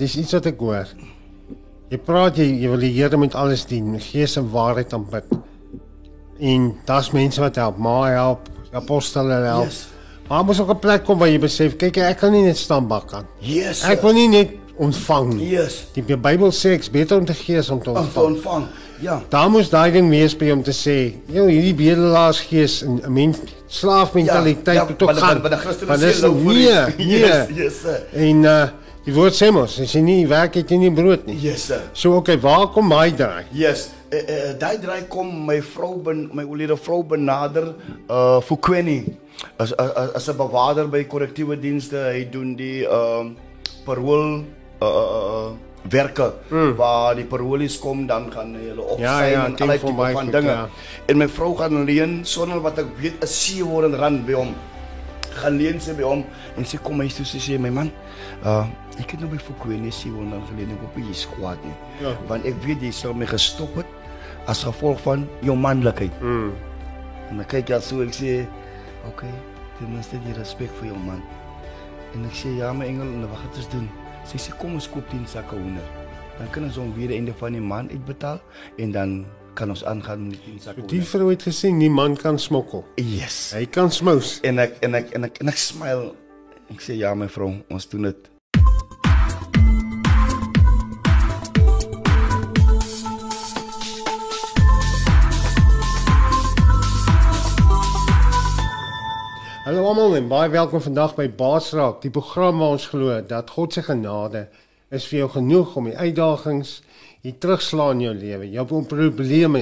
dis iets wat ek hoor. Jy praat jy, jy wil die Here met alles dien, gees en waarheid aanbid. En daar's mense wat help, maar help, apostole help. Yes. Maar moet ook 'n plek kom waar jy besef, kyk ek kan nie net staan bak aan. Yes. Ek wil nie net ontvang nie. Yes. Die Bybel sê ek's beter om te gee as om te Om te ontvang. ontvang. Ja. Daar moes daai ding wees by om te sê, joh, hierdie bedelaarsgees en 'n mens slaafmentaliteit ja, moet maar de- gaan. Christen Maar is dis heel voor nee, die- nee. Yes, yes, sir. En uh die woord sê mos, as jy nie werk het jy nie brood nie. Yes sir. So okay, waar kom my draai? Yes. Uh, uh, daai draai kom my vrou ben my oulede vrou benader uh Fukweni as as as 'n bewaarder by korrektiewe dienste. Hy doen die ehm um, parool uh, uh werke mm. waar die paroolies kom dan gaan hulle opsy Ja, ja, en allerlei tipe van goed, dinge. ja. En my vrou gaan leen sonder wat ek weet 'n 700 rand by hom gaan leen sy by hom en sy kom huis toe sy sê my man uh ek het nou Fukweni 700 rand geleen ek hoop jy is kwaad nie Ja. want ek weet jy sal my gestop het as gevolg van jou manlikheid. Mm. En dan kyk jy so ek sê, "Oké, okay, ten minste die respek vir jou man." En ek sê, "Ja, my engel, en wat gaan ons doen?" Sy sê, "Kom ons koop 10 sakke hoender. Dan kan ons hom weer einde van die maand uitbetaal en dan kan ons aangaan met die 10 sakke Die hoender." vrou het gesê nie man kan smokkel. Yes. Hy kan smous. En ek en ek en ek en ek smile. Ek sê, "Ja, my vrou, ons doen dit." Hallo almal en baie welkom vandag by Baasraak, die program waar ons glo dat God se genade is vir jou genoeg om die uitdagings, die terugslag in jou lewe, jou probleme,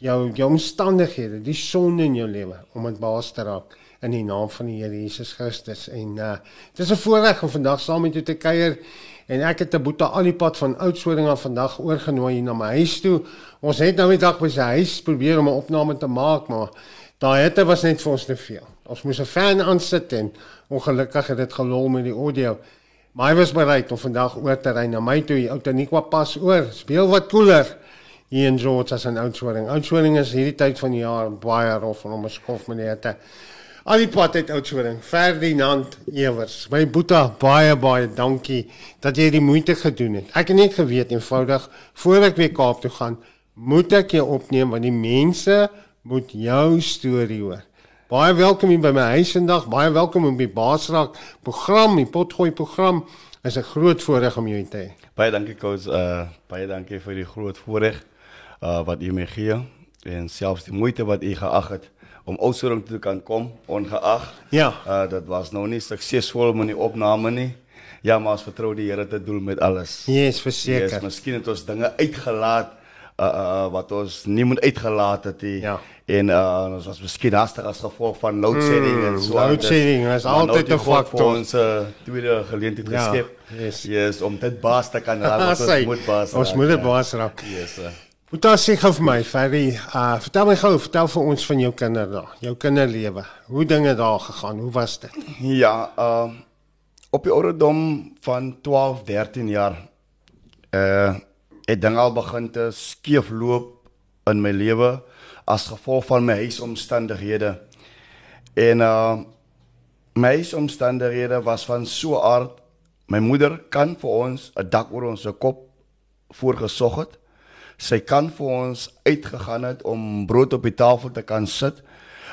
jou jou omstandighede, die sonde in jou lewe om dit baas te raak in die naam van die Here Jesus Christus. En uh dit is 'n voorreg om vandag saam met jou te kuier en ek het 'n boeta al die pad van Oudtshoorn af vandag oorgenooi hier na my huis toe. Ons het nou die dag by sy huis probeer om 'n opname te maak, maar daai hitte was net vir ons te veel. Ons moes 'n fan aansit en ongelukkig het dit gelol met die audio. Maar hy was bereid om vandag oor te ry na my toe. Die Outaniqua pas oor. Speel wat koeler hier in George as in Oudtshoorn. Oudtshoorn is hierdie tyd van die jaar baie rof en om 'n skof die hitte. Al die pad uit Oudtshoorn. Ferdinand Ewers. My boeta, baie baie dankie dat jy die moeite gedoen het. Ek het net geweet eenvoudig voor ek weer Kaap toe gaan, moet ek jou opneem want die mense moet jou storie hoor. Baie welkom hier by my huis vandag. Baie welkom op die Baasraak program, die Potgooi program. Is 'n groot voorreg om jou te hê. Baie dankie coach. Uh baie dankie vir die groot voorreg uh wat u my gee en selfs die moeite wat u geag het om Oudtshoorn toe te kan kom ongeag. Ja. Uh dit was nou nie suksesvol met die opname nie. Ja, maar ons vertrou die Here te doen met alles. Yes, verseker. Yes, miskien het ons dinge uitgelaat uh, uh wat ons nie moet uitgelaat het nie. Ja. En uh ons was miskien hastig as gevolg van load shedding mm, en so. load shedding is altyd 'n God factor. vir ons uh, tweede geleentheid Ja, geskep. yes. Yes, om dit baas te kan raak wat ons moet baas. Ons moet dit ja. baas raak. Yes. Uh. Moet daar sê gou vir my, Ferry, uh vertel my gou, vertel vir ons van jou kinderdae, jou kinderlewe. Hoe dinge daar gegaan? Hoe was dit? Ja, uh op die ouderdom van 12, 13 jaar uh het dinge al begin te skeefloop in my lewe as gevolg van my huisomstandighede. En uh my huisomstandighede was van so aard my moeder kan vir ons 'n dak oor ons kop voorgesorg het. Sy kan vir ons uitgegaan het om brood op die tafel te kan sit,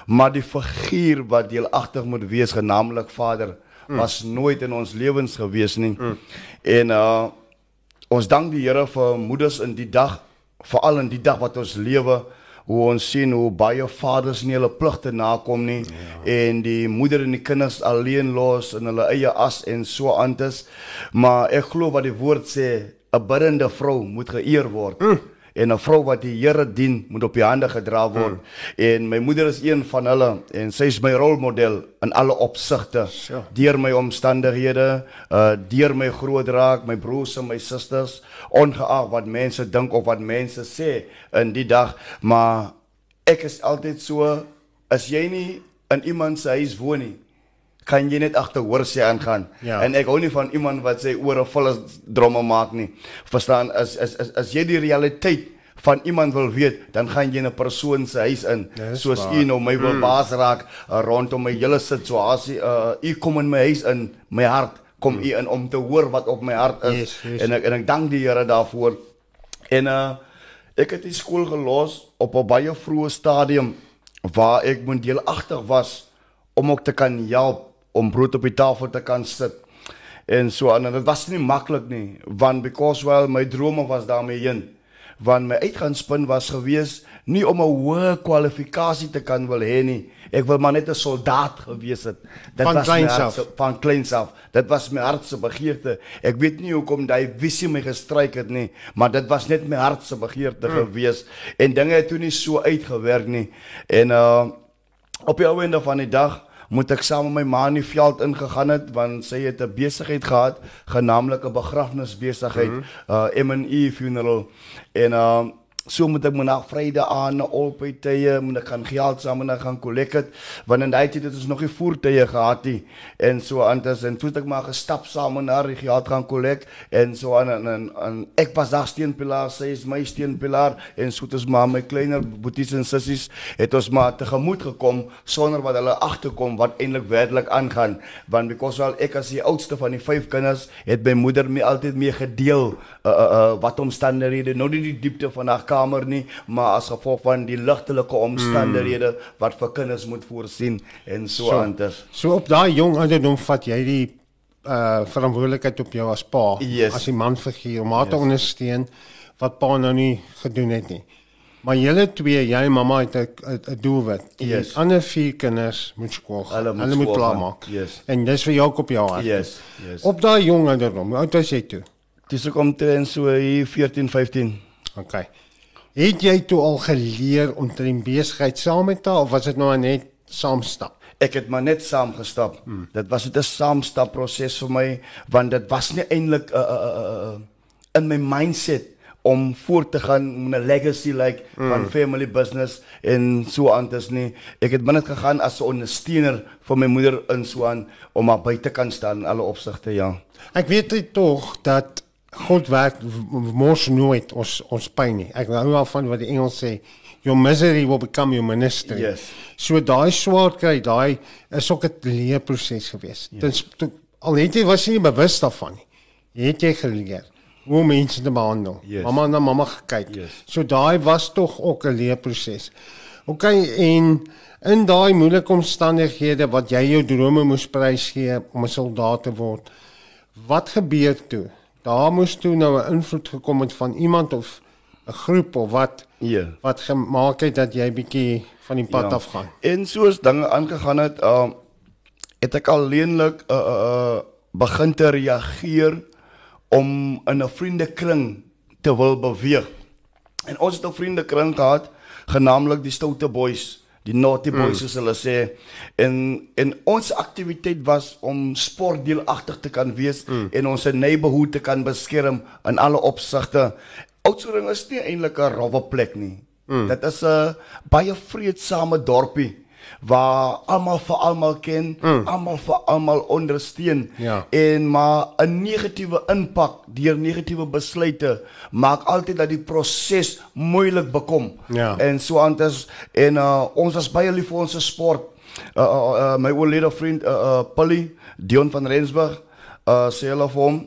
maar die figuur wat deelagtig moet wees, genaamlik Vader, mm. was nooit in ons lewens gewees nie. Mm. En uh ons dank die Here vir moeders in die dag, veral in die dag wat ons lewe, hoe ons sien hoe baie vaders nie hulle pligte nakom nie ja. en die moeder en die kinders alleen los in hulle eie as en so aantes. Maar ek glo wat die woord sê, 'n biddende vrou moet geëer word. Mm. En 'n vrou wat die Here dien, moet op die hande gedra word. Mm. En my moeder is een van hulle en sy is my rolmodel in alle opsigte. Sure. Deur my omstandighede, uh deur my groot raak, my broers en my susters, ongeag wat mense dink of wat mense sê in die dag, maar ek is altyd so as jy nie in iemand se huis woon nie, kan jy net agter hoor sy aangaan. Ja. En ek hou nie van iemand wat sê ore vol is dromme maak nie. Verstaan? As as as, as jy die realiteit van iemand wil weet, dan gaan jy in 'n persoon se huis in. Dis Soos waar. u nou my wil baas raak uh, rondom my hele situasie. Uh u kom in my huis in, my hart kom u in om te hoor wat op my hart is Yes, yes. en ek en ek dank die Here daarvoor. En uh ek het die skool gelos op 'n baie vroeë stadium waar ek moet deelagtig was om ook te kan help om brood op die tafel te kan sit. En so aan en dit was nie maklik nie want because well my drome was daarmee heen want my uitgangspunt was gewees nie om 'n hoë kwalifikasie te kan wil hê nie. Ek wil maar net 'n soldaat gewees het. Dit Van was my kleins hart af. se- van kleins af. Dit was my hart se begeerte. Ek weet nie hoekom daai visie my gestryk het nie, maar dit was net my hart se begeerte mm. gewees en dinge het toe nie so uitgewerk nie. En uh op die ou einde van die dag moet ek saam met my ma in die veld ingegaan het want sy het 'n besigheid gehad, genaamlik 'n begrafnisbesigheid, mm -hmm. uh M&E funeral. En uh so moet ek na Vrydag aan na Olpy tye moet ek gaan geld saam en dan gaan kollek het want in daai tyd het ons nog nie voertuie gehad nie. En so anders en toe het ek maar gestap saam en die geld gaan kollek en so aan en, en, en ek was daar steunpilaar sy is my steunpilaar en so het ons maar my kleiner boeties en sissies het ons maar tegemoet gekom sonder wat hulle agterkom wat eintlik werklik aangaan. Want because wel ek as die oudste van die vyf kinders het my moeder my altyd mee gedeel uh, uh, wat omstandighede nou nie die diepte van haar kamer nie maar as gevolg van die ligtelike omstandighede mm. wat vir kinders moet voorsien en so, So. anders So op daai jong ouderdom vat jy die uh verantwoordelikheid op jou as pa, Yes. as die man figuur om haar te ondersteun wat pa nou nie gedoen het nie. Maar julle twee, jy en mamma het 'n doelwit. Die Yes. ander vier kinders moet skool gaan. Hulle moet Hulle moet skool klaar gaan. maak. Yes. En dis vir jou op jou hart. yes yes Op daai jong ouderdom, hoe oud was jy toe? Dis ek omtrent so hier 14 15 OK. Het jy toe al geleer om te in besigheid saam met haar of was dit nou net saam stap? Ek het maar net saam gestap. Hmm. Dit was 'n saamstap proses vir my want dit was nie eintlik 'n uh, uh, uh, in my mindset om voort te gaan met 'n legacy like mm. van family business en so anders nie. Ek het net gegaan as 'n ondersteuner vir my moeder in so aan om haar by te kan staan in alle opsigte, ja. Ek weet dit tog dat God werk mos nooit ons ons pyn nie. Ek hou wel van wat die Engels sê, your misery will become your ministry. Yes. So daai swaar kry, daai is ook 'n leerproses gewees. Yes. Dis to- al het jy was jy nie bewus daarvan nie. Het jy geleer hoe mense te behandel? Yes. Mamma na mamma gekyk. Yes. So daai was tog ook 'n leerproses. OK en in daai moeilike omstandighede wat jy jou drome moes prysgee om 'n soldaat te word. Wat gebeur toe? Daar moes toe nou 'n invloed gekom het van iemand of 'n groep of wat Ja. wat gemaak het dat jy bietjie van die pad ja. afgaan. En soos dinge aangegaan het, uh, het ek alleenlik uh, uh begin te reageer om in 'n vriendekring te wil beweeg. En ons het 'n vriendekring gehad, genaamlik die Stoute Boys, die Naughty Boys soos hulle sê. En en ons aktiwiteit was om sportdeelagtig te kan wees mm. en ons neighborhood te kan beskerm in alle opsigte. Oudtshoorn is nie eintlik 'n rowwe plek nie. Mm. Dit is 'n baie vreedsame dorpie waar almal vir almal ken, mm. almal vir almal ondersteun Ja. en maar 'n negatiewe impak deur negatiewe besluite maak altyd dat die proses moeilik bekom. Ja. En so anders en uh, ons was baie lief vir ons sport. Uh, uh, uh, my oorlede vriend uh, uh, Polly Dion van Rensburg uh, sê hulle vir hom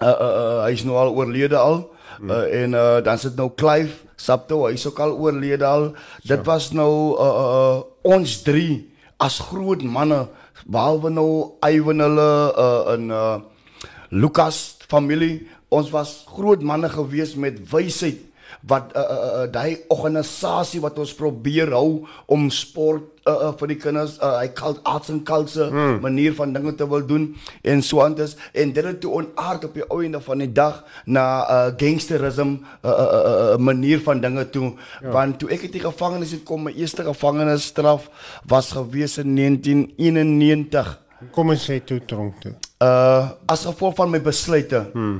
uh, uh, uh, hy is nou al oorlede al uh, en uh, dan sit nou Clive Sapto hy is ook al oorlede al. Dit was nou uh, uh, ons drie as groot manne behalwe nou Ivan hulle uh, en uh, Lucas familie ons was groot manne gewees met wysheid wat uh, uh, uh, daai organisasie wat ons probeer hou om sport uh, uh, vir die kinders uh, hy cult arts and culture hmm. manier van dinge te wil doen en so anders en dit het toe onaard op die ou einde van die dag na uh, gangsterism uh, uh, uh, uh, manier van dinge toe ja. want toe ek uit die gevangenis het kom my eerste gevangenisstraf was gewees in 1991 Kom ons sê toe tronk toe. uh as gevolg van my besluite hmm.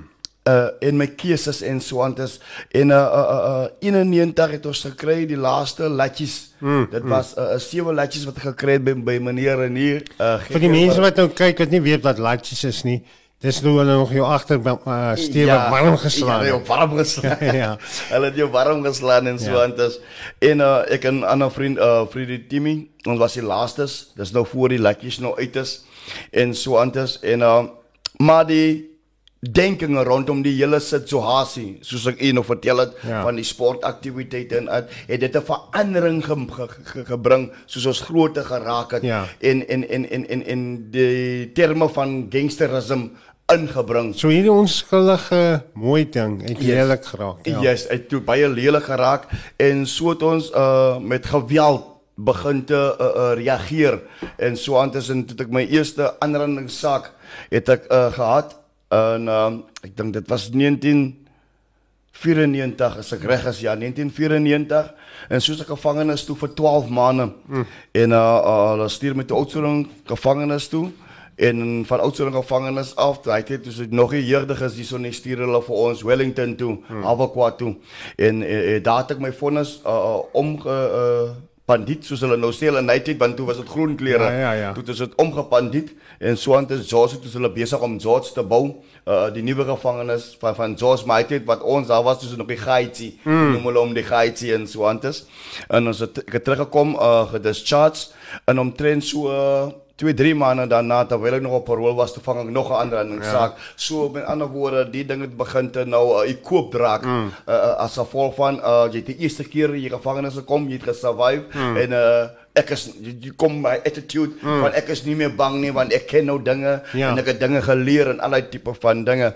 Uh en my keuses en so anders en uh, uh, uh 91 het ons gekry die laaste latjies hmm. dit was 'n uh, sewe latjies wat ek gekry het by, by meneer en hier uh Vir die mense wat nou kyk wat nie weet wat latjies is nie, dis nou hulle nog jou agter uh, stewig ja, warm geslaan. Ja, warm geslaan. Ja. Hulle het jou warm geslaan en so Ja. anders. En uh ek en 'n ander vriend uh Friedie Timmy, ons was die laastes. Dis nou voor die latjies nou uit is en so anders en uh maar die denkinge rondom die hele situasie soos ek u nog vertel het Ja. van die sportaktiwiteite en uit het dit 'n verandering ge, ge, ge, gebring soos ons groter geraak het Ja. en en en en en en die terme van gangsterisme ingebring. So hierdie onskuldige mooi ding het Yes. lelik geraak. Ja. Yes, het toe baie lelik geraak en so het ons uh met geweld begin te uh, uh, reageer en so aan tussen toe ek my eerste aanrandingssaak het ek uh, gehad en uh, ek dink dit was 1994 as ek reg is ja 1994 en soos ek gevangenes toe vir 12 maande mm. en uh, uh hulle stuur my toe Oudtshoorn gevangenes toe en van Oudtshoorn gevangenes af daai tyd toe dit nog nie jeugdig is hierso net stuur hulle vir ons Wellington toe mm. Albequat toe en uh, uh, daar het ek my vonnis uh, uh, omge uh, bandiet soos hulle nou sê hulle in daai tyd want toe was dit groen klere. Ja, ja, ja. Toe het dit omgebandiet en so aan dit George toe is hulle besig om George te bou. Uh die nuwe gevangenis van van George my tyd wat ons daar was toe nog die Gaitsi. Mm. Noem hulle om die Gaitsi en so aan dit. En ons het het teruggekom uh gedischarged en omtrent so uh, 2 3 maande daarna terwyl ek nog op parol was te vang ek nog 'n ander 'n ja. saak. So met ander woorde, die ding het begin te nou uh, ek koop draak mm. uh, as gevolg van uh jy het die eerste keer in die gevangenis gekom, jy het gesurvive mm. en uh ek is jy, kom my attitude mm. want ek is nie meer bang nie want ek ken nou dinge Ja. en ek het dinge geleer en allerlei tipe van dinge.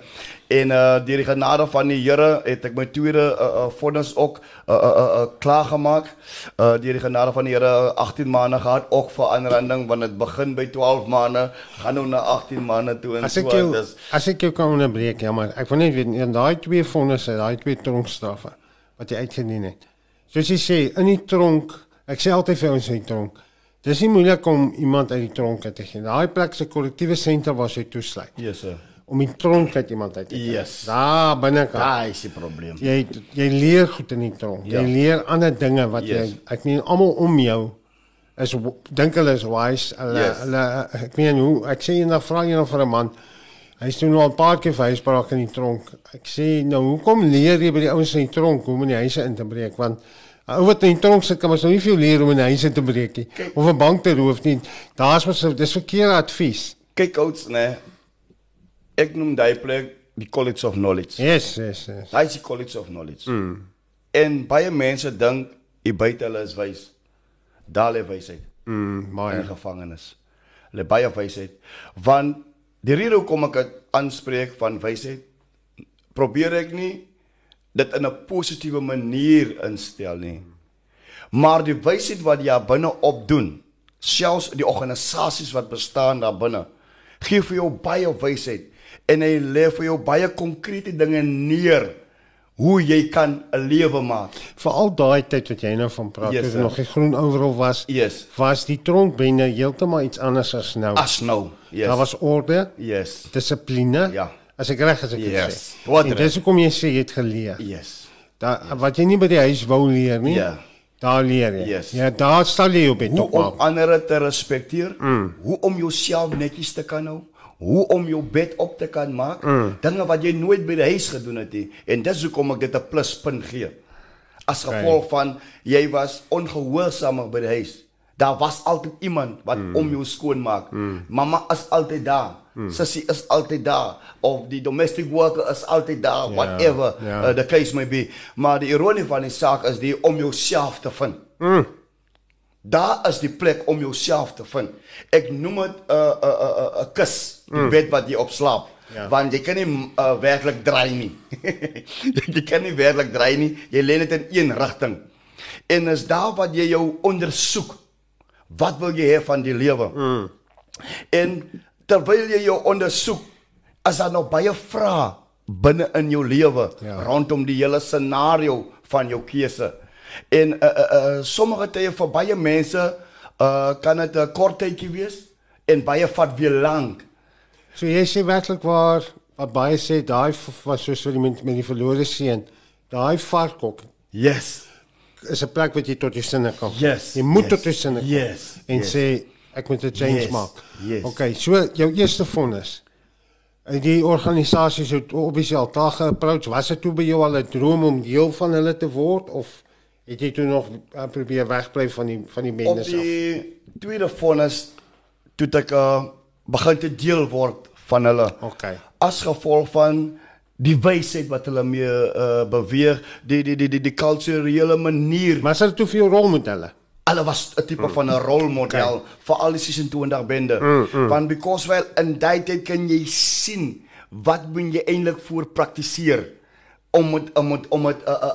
En uh deur die genade van die Here het ek my tweede uh, uh vonnis ook uh uh, uh, klaar gemaak. Uh deur die genade van die Here 18 maande gehad ook vir aanranding want dit begin by 12 maande gaan nou na 18 maande toe en As so jou dis as ek jou kan onderbreek, ja, maar ek wil net weet in daai twee vonnisse, daai twee tronkstraffe wat jy uitgedien het. Soos jy sê, in die tronk, ek sê altyd vir ons in die tronk. Dis nie moeilik om iemand uit die tronk uit te gee. Daai plek se korrektiewe sentrum waar jy toesluit. Yes sir. Om die tronk uit iemand uit te kry. Yes. Daar binne kan. Daai is die probleem. Jy jy leer goed in die tronk. Ja. Jy leer ander dinge wat Yes. jy ek meen almal om jou is dink hulle is wise. Hulle Yes. hulle ek meen hoe ek sê eendag vra eendag vir 'n man. Hy's toe nou al 'n paar keer vir huisbraak in die tronk. Ek sê nou hoekom leer jy by die ouens in die tronk hoe om in die huise in te breek want 'n ou wat in die tronk sit kan mos nou nie veel leer om in die huise te breek nie of 'n bank te roof nie. Daar's mos dis verkeerde advies. Kyk ouds nê. Ek noem daai plek die College of Knowledge. Yes, yes, yes. Daai is die College of Knowledge. Mm. En baie mense dink jy buite hulle is wys. Daar lê wysheid Mm, in baie. die gevangenis. Hulle baie wysheid. Want die rede hoekom ek dit aanspreek van wysheid, probeer ek nie dit in 'n positiewe manier instel nie. Maar die wysheid wat jy binne opdoen, selfs die organisasies wat bestaan daar binne, gee vir jou baie wysheid en hy lê vir jou baie konkrete dinge neer hoe jy kan 'n lewe maak. Veral daai tyd wat jy nou van praat, Yes, yes, sir. nog die groen overal was. Yes. Was die tronkbende heeltemal iets anders as nou. As nou. Yes. Daar was orde, yes. dissipline. Ja. As ek reg as ek dit Yes. sê. Wat En reg. dis hoekom jy sê jy het geleer. Yes. Da wat jy nie by die huis wou leer nie. Ja. Daar leer jy. Yes. Ja, daar stel jy op dit Hoe op. om ander te respekteer, mm. hoe om jouself netjies te kan hou, hoe om jou bed op te kan maak, mm. dinge wat jy nooit by die huis gedoen het nie. En dis hoekom ek dit 'n pluspunt gee. As gevolg van jy was ongehoorsaam by die huis. Daar was altyd iemand wat mm. om jou skoon maak. Mm. Mamma is altyd daar. Mm. Sissie is altyd daar of die domestic worker is altyd daar, Ja, whatever ja. uh, the case may be. Maar die ironie van die saak is die om jouself te vind. Mm. Daar is die plek om jouself te vind. Ek noem dit 'n 'n 'n 'n 'n kus, die mm. bed wat jy op slaap. Ja. Want jy kan nie uh, werklik draai nie. jy kan nie werklik draai nie. Jy lê net in een rigting. En is daar wat jy jou ondersoek. Wat wil jy hê van die lewe? Mm. En terwyl jy jou ondersoek, is daar nog baie vrae binne in jou lewe Ja. rondom die hele scenario van jou keuse. En uh, uh, uh, sommige tye vir baie mense uh, kan dit 'n kort tydjie wees en baie vat weer lank. So jy sê werklik waar wat baie sê daai was soos vir die met, met die verlore seun. Daai varkok Yes. is 'n plek wat jy tot jou sinne kom. Yes, Jy moet yes, tot jou sinne kom. yes, En yes. sê ek moet 'n change Yes, maak. yes. Okay, so jou eerste vonnis. En die organisasies het obviously al daag approach. Was dit toe by jou al 'n droom om deel van hulle te word of het jy toe nog uh, probeer wegbly van die van die Op bendes af? die tweede vonnis toe ek uh, begin te deel word van hulle. Okay. As gevolg van die wysheid wat hulle mee uh, beweeg, die die die die die kulturele manier. Maar hulle te veel rolmodelle? Hulle was 'n tipe van 'n rolmodel okay. vir al die 26 bende. Mm, mm. Want because well in daai tyd kan jy sien wat moet jy eintlik voor praktiseer om met, om met, om met 'n 'n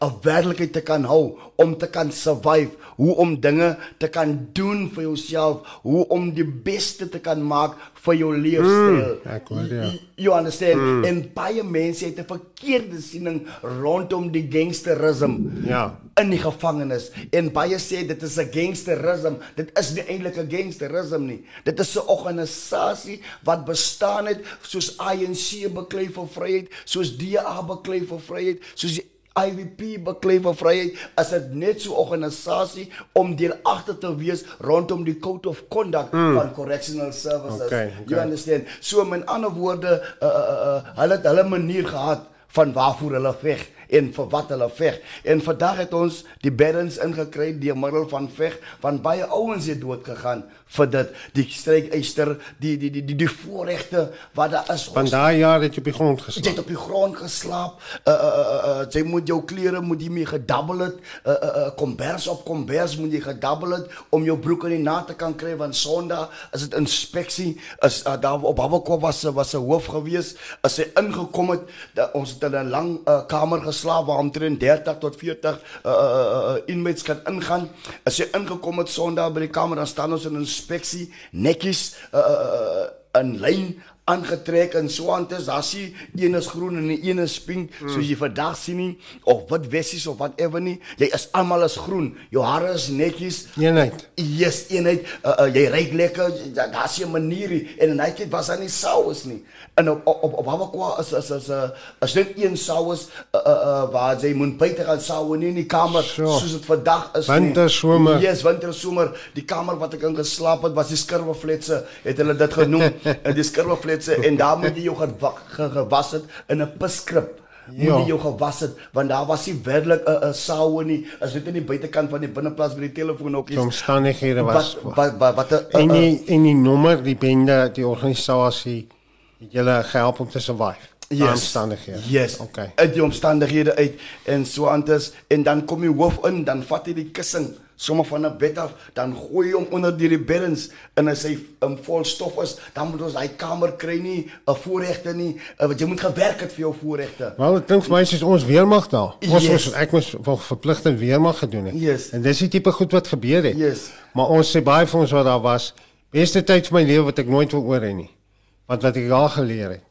'n 'n werklikheid te kan hou, om te kan survive, hoe om dinge te kan doen vir jouself, hoe om die beste te kan maak vir jou leefstyl. Mm, ek hoor ja. You understand? Mm. En baie mense het 'n verkeerde siening rondom die gangsterisme. Ja. In die gevangenis en baie sê dit is 'n gangsterisme. Dit is nie eintlik 'n gangsterisme nie. Dit is 'n organisasie wat bestaan het soos ANC beklei vir vryheid, soos DA beklei vir vryheid, soos die IWP beklei vir vryheid as dit net so 'n organisasie om deel agter te wees rondom die code of conduct mm. van correctional services. Okay, okay. You understand? So met ander woorde, uh, uh, uh, hulle het hulle manier gehad van waarvoor hulle veg en vir wat hulle veg. En vandag het ons die beddens ingekry deur middel van veg, want baie ouens het dood gegaan vir dit die strykyster die die die die, die voorregte wat daar is. Van daai jaar het jy op die grond Jy geslaap. het op die grond geslaap. Uh uh uh, uh jy moet jou klere moet jy mee gedabbel het. Uh uh, uh kombers op kombers moet jy gedabbel het om jou broek in die na te kan kry want Sondag is dit inspeksie. Is uh, daar op Babakwa was was 'n hoof gewees. As hy ingekom het, da, ons het in 'n lang uh, kamer geslaap waar omtrent 30 tot 40 uh, uh, inmates kan ingaan. As jy ingekom het Sondag by die kamer dan staan ons in inspeksie netjies uh in lyn aangetrek en so aan tes daar sien een is groen en die een is pink mm. soos jy vandag sien nie of wat wessies of whatever nie jy is almal is groen jou hare is netjies Eenheid. Yes, eenheid. Uh, uh, jy ry lekker. da- Daar's 'n manier en in daai tyd was daar nie saus nie. En op op op, op Habakwa is is is 'n uh, is net een saus uh, uh, uh, waar jy moet buite gaan saus nie in die kamer Sure. soos dit vandag is. Winter, somer. Yes, winter somer. Die kamer wat ek in geslaap het was die skurwefletse, het hulle dit genoem. en die skurwefletse en daar moet jy jou gewa- ge- gewas het in 'n piskrip. Moet Ja. jy jou gewas het want daar was nie werklik 'n 'n saus nie. As dit in die buitekant van die binneplaas by die telefoon ook is. Omstandighede was Wat wat wat wat 'n en 'n- die en die nommer, die bende, die organisasie het julle gehelp om te survive. Yes. Omstandighede. Yes. Okay. Uit die omstandighede uit en so anders en dan kom die hoof in, dan vat hy die kussing sommer van 'n bed af, dan gooi hy hom onder deur die beddens en as hy um, vol stof is, dan moet ons daai kamer kry nie 'n voorregte nie, uh, want jy moet gewerk het vir jou voorregte. Wel, dit klink vir my soos ons weermag daar. Ons Yes. yes. ek moes wel verpligte weermag gedoen het. Yes. En dis die tipe goed wat gebeur het. Yes. Maar ons sê baie vir ons wat daar was, beste tyd van my lewe wat ek nooit wil oor hê nie. Want wat ek daar geleer het.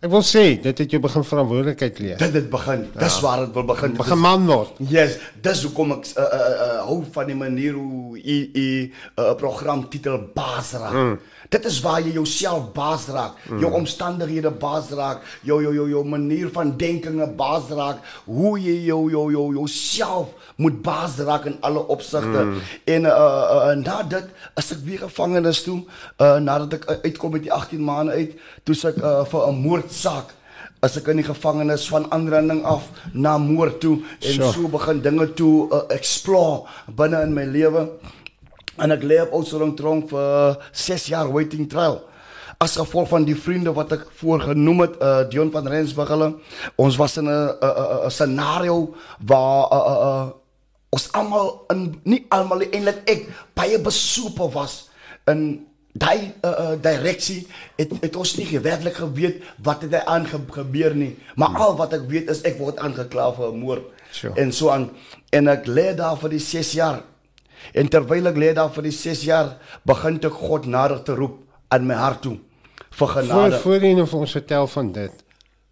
Ek wil sê dit het jou begin verantwoordelikheid leer. Dit het begin. Dis waar dit wil begin. Begin is- man word. Yes, dis hoekom ek uh, uh, uh, hou van die manier hoe u u 'n uh, program titel baas raak. Mm. Dit is waar jy jouself baas raak, mm. jou omstandighede baas raak, jou jou jou jou manier van denkinge baas raak, hoe jy jou jou jou jouself moet baas raak in alle opsigte. Mm. En uh, uh, na dit as ek weer gevangenis toe, uh, nadat ek uh, uitkom met die 18 maande uit, toe sit ek uh, vir 'n moordsaak as ek in die gevangenis van aanranding af na moord toe en Sure. so begin dinge toe uh, explore binne in my lewe en ek lê op Oudtshoorn tronk vir 6 jaar waiting trial. As gevolg van die vriende wat ek voorgenoem het uh, Dion van Rensburg hulle ons was in 'n 'n scenario waar uh, uh, uh, ons almal in nie almal eintlik ek baie besoepe was in daai uh, uh, direksie het, het ons nie werklik geweet wat het aan gebeur nie. Maar al wat ek weet is ek word aangekla vir 'n moord Sure. en so aan. En ek lê daar vir die 6 jaar en terwyl ek lê daar vir die 6 jaar begin ek God nader te roep aan my hart toe vir genade voor nou vir ons vertel van dit.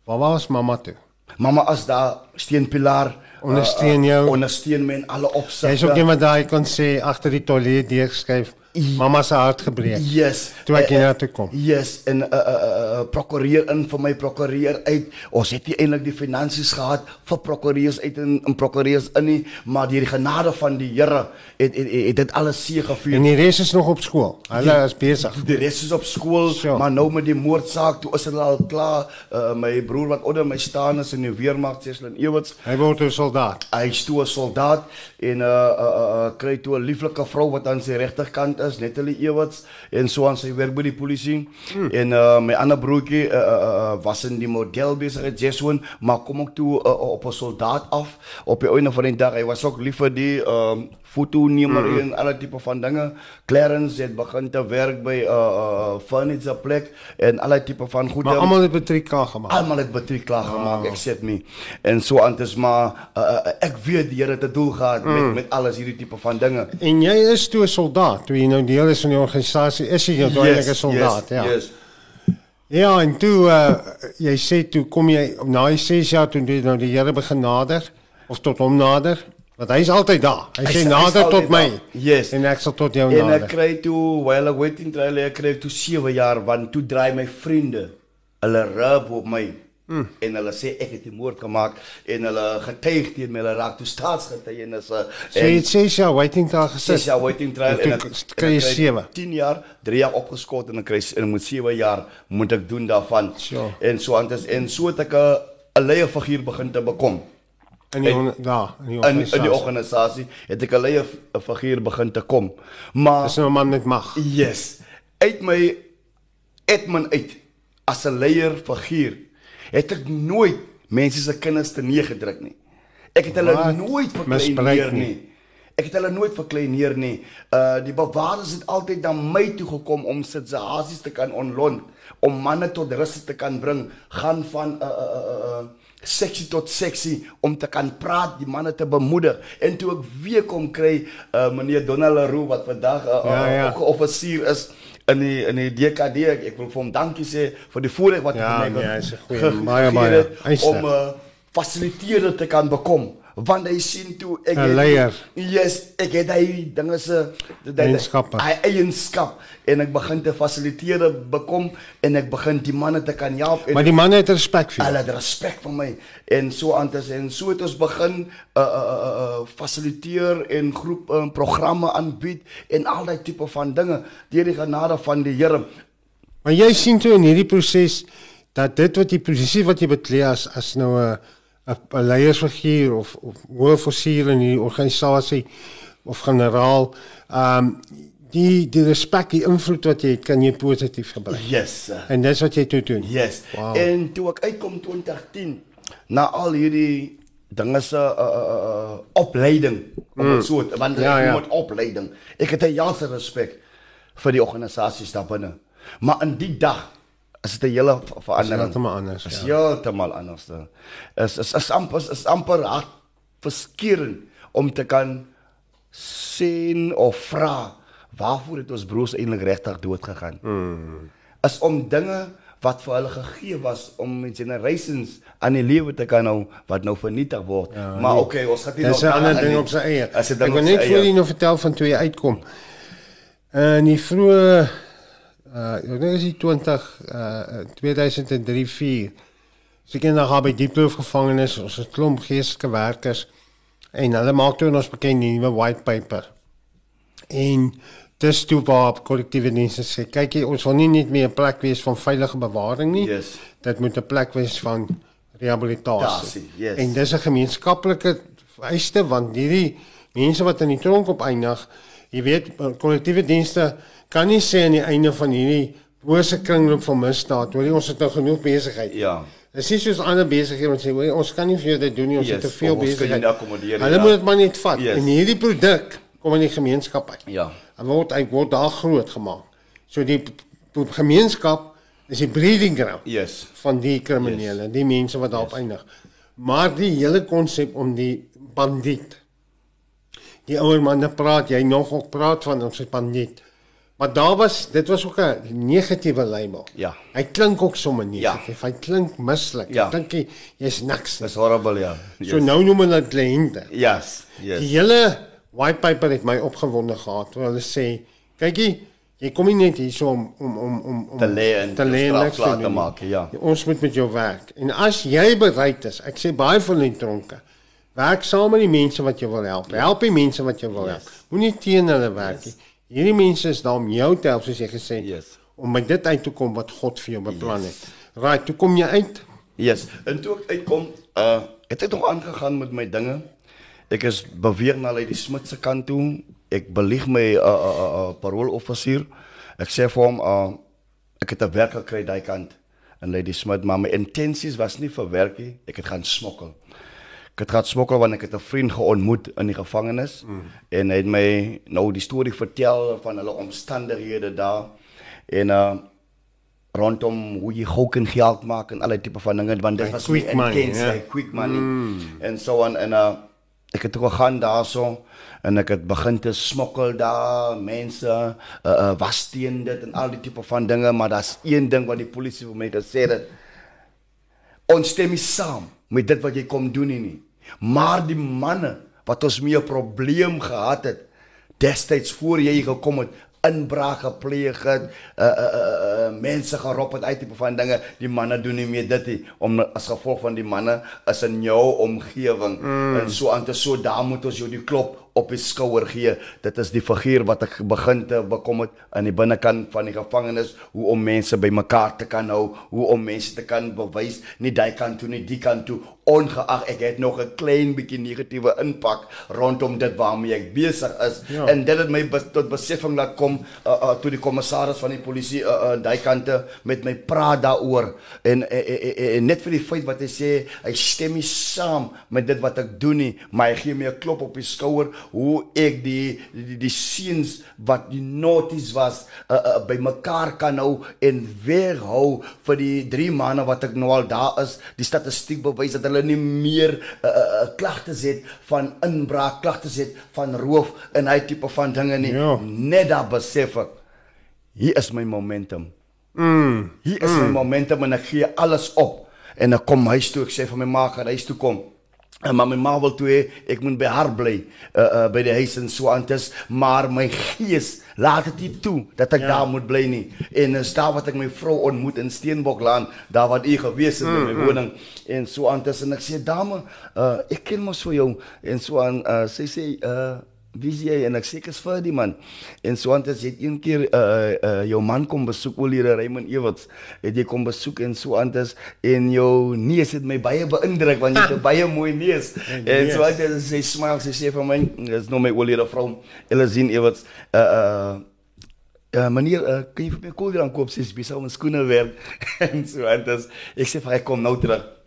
Waar was mamma toe? mamma as daar steunpilaar Ondersteun jou. ondersteun my in alle opsigte Jy's ook iemand daai kon sê agter die toilet deurskryf. Mamma se hart gebreek. Yes. Toe ek Eh, hier na toe kom. Yes, en uh, uh, uh, prokureer in vir my prokureer uit. Ons het nie eintlik die finansies gehad vir prokureurs uit en, en prokureurs in nie, maar deur die genade van die Here het het, het, het dit alles seëgevier. En die res is nog op skool. Hulle is besig. Die res is op skool, Sure. maar nou met die moordsaak, toe is hulle al klaar. Uh, my broer wat onder my staan is in die weermag, Ceslin Ewerts. Hy word 'n soldaat. Hy is toe 'n soldaat en uh, uh, uh, uh kry toe 'n lieflike vrou wat aan sy regterkant is is Natalie Ewerts en so aan sy werk by die polisie. Hmm. En uh my ander broertjie uh, uh, uh was in die model besigheid Jeswin, maar kom ook toe uh, op 'n soldaat af op die einde van die dag. Hy was ook lief vir die um foto nemer mm -hmm. en alle tipe van dinge. Clarence het begin te werk by 'n uh, uh, furniture plek en alle tipe van goede. Maar almal het matriek klaar gemaak. Almal het matriek klaar oh. gemaak, except me. En so anders maar uh, uh, ek weet die Here het 'n doel gehad mm. met met alles hierdie tipe van dinge. En jy is toe 'n soldaat, toe jy nou deel is van die organisasie, is jy nou yes, eintlik 'n soldaat, yes, ja. Yes. Ja, en toe uh, jy sê toe kom jy na 6 jaar toe jy nou die Here begin nader of tot hom nader? Want hy is altyd daar. Hy, hy sê nader tot my. Yes. En ek sal tot jou nader. En ek kry toe while waiting trial ek kry toe 7 jaar want toe draai my vriende hulle rub op my. Hmm. En hulle sê ek het 'n moord gemaak en hulle getuig teen my hulle raak toe staatsgetuienis. So jy sê jy waiting trial gesit. Sê jy waiting trial en ek kry 7. 10 jaar, 3 jaar opgeskort en ek kry en moet 7 jaar moet ek doen daarvan. Sure. En so anders en so het ek 'n leier figuur begin te bekom in die en, ja, in die organisasie. In, in die organisasie het ek 'n leier figuur begin te kom. Maar dis nou 'n man met mag. Yes. Uit my Edmund uit as 'n leier figuur het ek nooit mense se kinders te neer gedruk nie. Ek het hulle Wat? nooit verkleineer nie. nie. Ek het hulle nooit verkleineer nie. Uh die bewaarders het altyd na my toe gekom om situasies te kan onlont, om manne tot rus te kan bring, gaan van 'n uh, 'n uh, uh, uh, seksie tot seksie om te kan praat, die manne te bemoedig. En toe ek weer kom kry uh, meneer Donald Leroux wat vandag 'n uh, ja, ja. uh, offisier is in die in die DKD. Ek, ek wil vir hom dankie sê vir die voorreg wat ja, hy my ja, het. Ja, baie baie om 'n uh, fasiliteerder te kan bekom want hy sien toe ek het leier. Yes, ek het hy dinge se eienskappe. Hy eienskap en ek begin te fasiliteer bekom en ek begin die manne te kan help Maar die manne het respek vir. Hulle het respek vir my en so anders en so het ons begin 'n uh, uh, uh, uh, fasiliteer en groep uh, programme aanbied en al daai tipe van dinge deur die genade van die Here. Maar jy sien toe in hierdie proses dat dit wat die posisie wat jy beklee as as nou 'n uh, 'n leiersfiguur of of hoofofficier in die organisasie of generaal, ehm um, die die respek, die invloed wat jy het, kan jy positief gebruik. Yes. Sir. En dis wat jy toe doen. Yes. Wow. En toe ek uitkom 2010 na al hierdie dinge se uh, uh, opleiding, mm. so want ja, jy ja. moet opleiding. Ek het 'n jaarse respek vir die organisasie daar binne. Maar in die dag is dit 'n hele verandering. Is heeltemal anders. Is ja. heeltemal anders. Is is is amper is amper hart verskeurend om te kan sien of vra waarvoor het ons broers eintlik regtig dood gegaan. Mm. Is om dinge wat vir hulle gegee was om generations aan die lewe te kan hou wat nou vernietig word. Ja, maar nee. okay, ons gaan nie nog 'n ander ding op sy eie. Ek wil net vir julle nou vertel van toe jy uitkom. In die vroeë uh ek dink is die 20 uh 2003 4 sy ken nog by die proef gevangenis ons het klomp geestelike werkers en hulle maak toe ons bekend die nuwe white paper en dis toe waar kollektiewe dienste sê kyk jy ons wil nie net meer 'n plek wees van veilige bewaring nie yes. dit moet 'n plek wees van rehabilitasie yes. en dis 'n gemeenskaplike vereiste want hierdie mense wat in die tronk op eindig jy weet kollektiewe dienste kan nie sê aan die einde van hierdie bose kringloop van misdaad, hoor jy ons het nou genoeg besigheid. Ja. Dit is soos ander besighede wat sê, hoor ons kan nie vir jou dit doen nie, ons yes, het te veel besigheid. Hulle ja. moet dit maar net vat. Yes. En hierdie produk kom in die gemeenskap uit. Ja. En word hy word daar groot gemaak. So die gemeenskap is die breeding ground yes. van die kriminele, yes. die mense wat daarop yes. eindig. Maar die hele konsep om die bandiet die ouer manne praat jy nog ook praat van ons bandiet. Maar daar was dit was ook 'n negatiewe label. Ja. Hy klink ook sommer negatief. Ja. Hy klink mislik. Ja. Ek dink jy's niks. Dis horrible ja. Yes. So nou noem hulle dit kliënte. Yes. Yes. Die hele white paper het my opgewonde gehad. Hulle sê, kykie, jy kom nie net hier so om om om om om te lê en te lê en te maak, ja. Ons moet met jou werk. En as jy bereid is, ek sê baie van die tronke Werk saam met die mense wat jou wil help. Help die mense wat jou wil help. Yes. Moenie teen hulle werk nie. Yes. Hierdie mense is daar om jou te help soos jy gesê het. Yes. Om by dit uit te kom wat God vir jou beplan yes. het. Right, toe kom jy uit. Yes. En toe ek uitkom, uh het ek nog aangegaan met my dinge. Ek is beweeg na uit die Smit se kant toe ek belieg my uh, 'n uh, uh, paroolofficier. Ek sê vir hom uh, ek het 'n werk gekry daai kant in Lady Smith, maar my intensies was nie vir werkie, ek het gaan smokkel. Ek het gaan smokkel want ek het 'n vriend geontmoet in die gevangenis mm. en hy het my nou die storie vertel van hulle omstandighede daar en uh rondom hoe jy gou kan geld maak en allerlei tipe van dinge want dit was quick money, intense, yeah. like quick money mm. en so on en uh ek het toe gegaan daarso en ek het begin te smokkel daar mense uh, uh was teen dit en al die tipe van dinge maar daar's een ding wat die polisie vir my gesê het ons stem nie saam met dit wat jy kom doen nie. Maar die manne wat ons mee 'n probleem gehad het destyds voor jy gekom het inbraak gepleeg het, uh, uh, uh, uh, mense gerop het uit tipe van dinge. Die manne doen nie meer dit nie om as gevolg van die manne is in jou omgewing mm. en so aan te so daar moet ons jou die klop op die skouer gee. Dit is die figuur wat ek begin te bekom het aan die binnekant van die gevangenis, hoe om mense bymekaar te kan hou, hoe om mense te kan bewys nie daai kant toe nie, die kant toe, ongeag ek het nog 'n klein bietjie negatiewe impak rondom dit waarmee ek besig is. Ja. En dit het my bes, tot besefing laat kom uh, uh, toe die kommissaris van die polisie uh, uh, daai kante met my praat daaroor en, en, en, en, en net vir die feit wat hy sê, hy stem nie saam met dit wat ek doen nie, maar hy gee my 'n klop op die skouer hoe ek die die, die seuns wat die noties was uh, uh, by mekaar kan hou en weghou vir die 3 maande wat ek nou al daar is. Die statistiek bewys dat hulle nie meer uh, uh, klagtes het van inbraak, klagtes het van roof en hy tipe van dinge nie. Ja. Net daar besef ek hier is my momentum. Mm. Hier is mm. my momentum en ek gee alles op en ek kom huis toe ek sê vir my ma gaan huis toe kom En maar my ma wil toe ek moet by haar bly uh, uh, by die huis en so aantes maar my gees laat dit nie toe dat ek ja. daar moet bly nie. En is daar wat ek my vrou ontmoet in Steenboklaan daar wat u gewees het mm, in my woning en so aantes en ek sê dame uh, ek ken mos vir jou. En so aan uh, sy sê uh, wie is jy? En ek sê ek is vir die man. En so aan het jy een keer uh, uh, jou man kom besoek Oliere Raymond Ewerts het jy kom besoek en so aan het en jou neus het my baie beïndruk want jy het 'n baie mooi neus. En, en so het sy smile sy sê vir my dis nou my Oliere vrou Elizin Ewerts. Uh, uh, uh, meneer uh, kan jy vir my koel dan koop sies besou om skoene werk. En so aan het ek sê vir hy kom nou terug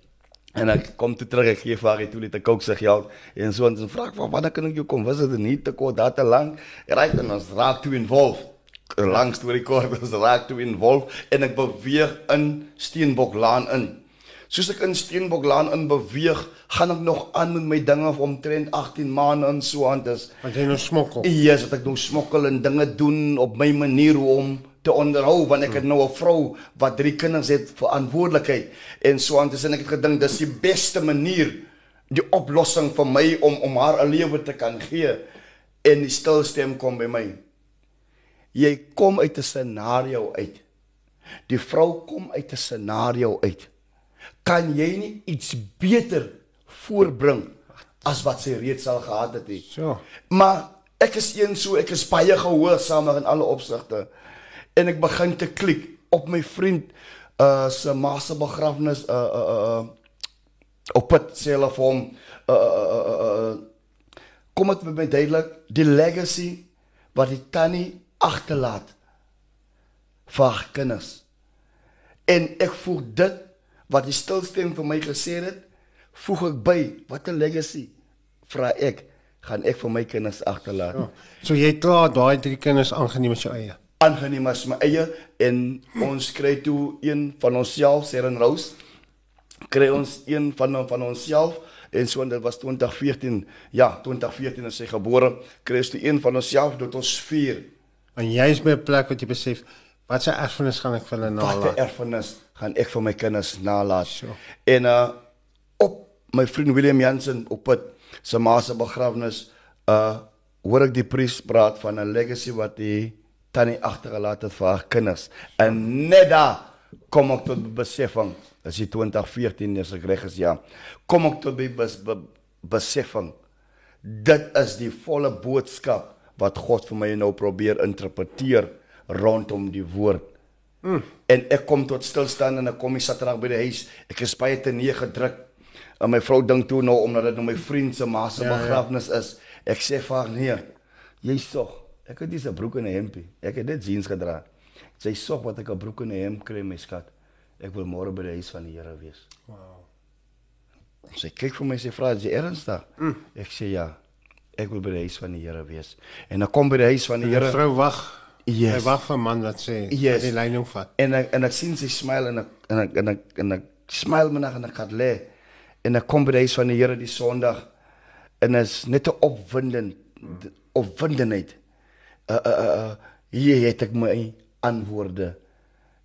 En ek kom toe terug ek gee vir haar toe net 'n kook se geld en so en so vra ek van wanneer kan ek jou kom? Was dit nie te kort dat te lank? Right en ons raak toe involved. Lang storie kort, ons raak toe involved en ek beweeg in Steenboklaan in. Soos ek in Steenboklaan in beweeg, gaan ek nog aan met my dinge omtrent 18 maande en so aan dis. Want jy nou smokkel. Ja, yes, ek nou smokkel en dinge doen op my manier hoe om te onderhou want ek het nou 'n vrou wat drie kinders het verantwoordelikheid. En so aan dis en ek het gedink dis die beste manier die oplossing vir my om om haar 'n lewe te kan gee. En die stil stem kom by my. Jy kom uit 'n scenario uit. Die vrou kom uit 'n scenario uit. Kan jy nie iets beter voorbring as wat sy reeds al gehad het nie? So. Maar ek is een so ek is baie gehoorsaam in alle opsigte en ek begin te klik op my vriend uh se ma se begrafnis uh uh uh op het self hom uh, uh, uh, uh kom dit met my duidelik die legacy wat die tannie agterlaat vir haar kinders. En ek voel dit wat die stilstem vir my gesê het voeg ek by wat 'n legacy vra ek gaan ek vir my kinders agterlaat ja. so jy klaar daai drie kinders aangeneem as jou eie aangeneem as my eie en ons kry toe een van onsself Seren Rose kry ons een van van onsself en so dit was 2014 ja 2014 is sy gebore kry ons toe een van onsself tot ons vier. En jy is by 'n plek wat jy besef wat se erfenis gaan ek vir hulle nalat wat 'n erfenis gaan ek vir my kinders nalat sure. en uh op my vriend William Jansen op het se ma se begrafnis uh hoor ek die priest praat van 'n legacy wat hy tannie agtergelaat het vir haar kinders. En net daar kom ek tot besefing. Dis 2014 as ek reg is, ja. Kom ek tot by bes, be, besefing. Dit is die volle boodskap wat God vir my nou probeer interpreteer rondom die woord. Mm. En ek kom tot stilstaan en ek kom die Saterdag by die huis. Ek is baie te neer gedruk. En my vrou dink toe nou omdat dit nou my vriend se ma se ja, ja. begrafnis ja. is. Ek sê vir haar nee. Jy sog. Ek het dis 'n broek en 'n hempie. Ek het net jeans gedra. Sy sog wat ek 'n broek en 'n hemp kry my skat. Ek wil môre by die huis van die Here wees. Wow. Sy kyk vir my sê vra jy ernstig? Mm. Ek sê ja. Ek wil by die huis van die Here wees. En ek kom by die huis van die Here. vrou wag. Yes. Sy wag vir man wat sê Yes. die leiding vat. En ek en ek sien sy smile en ek en ek en ek, en ek smile minag en ek gaan lê. En ek kom by die huis van die Here die Sondag en is net 'n opwindend opwindenheid. Uh uh uh hier het ek my antwoorde.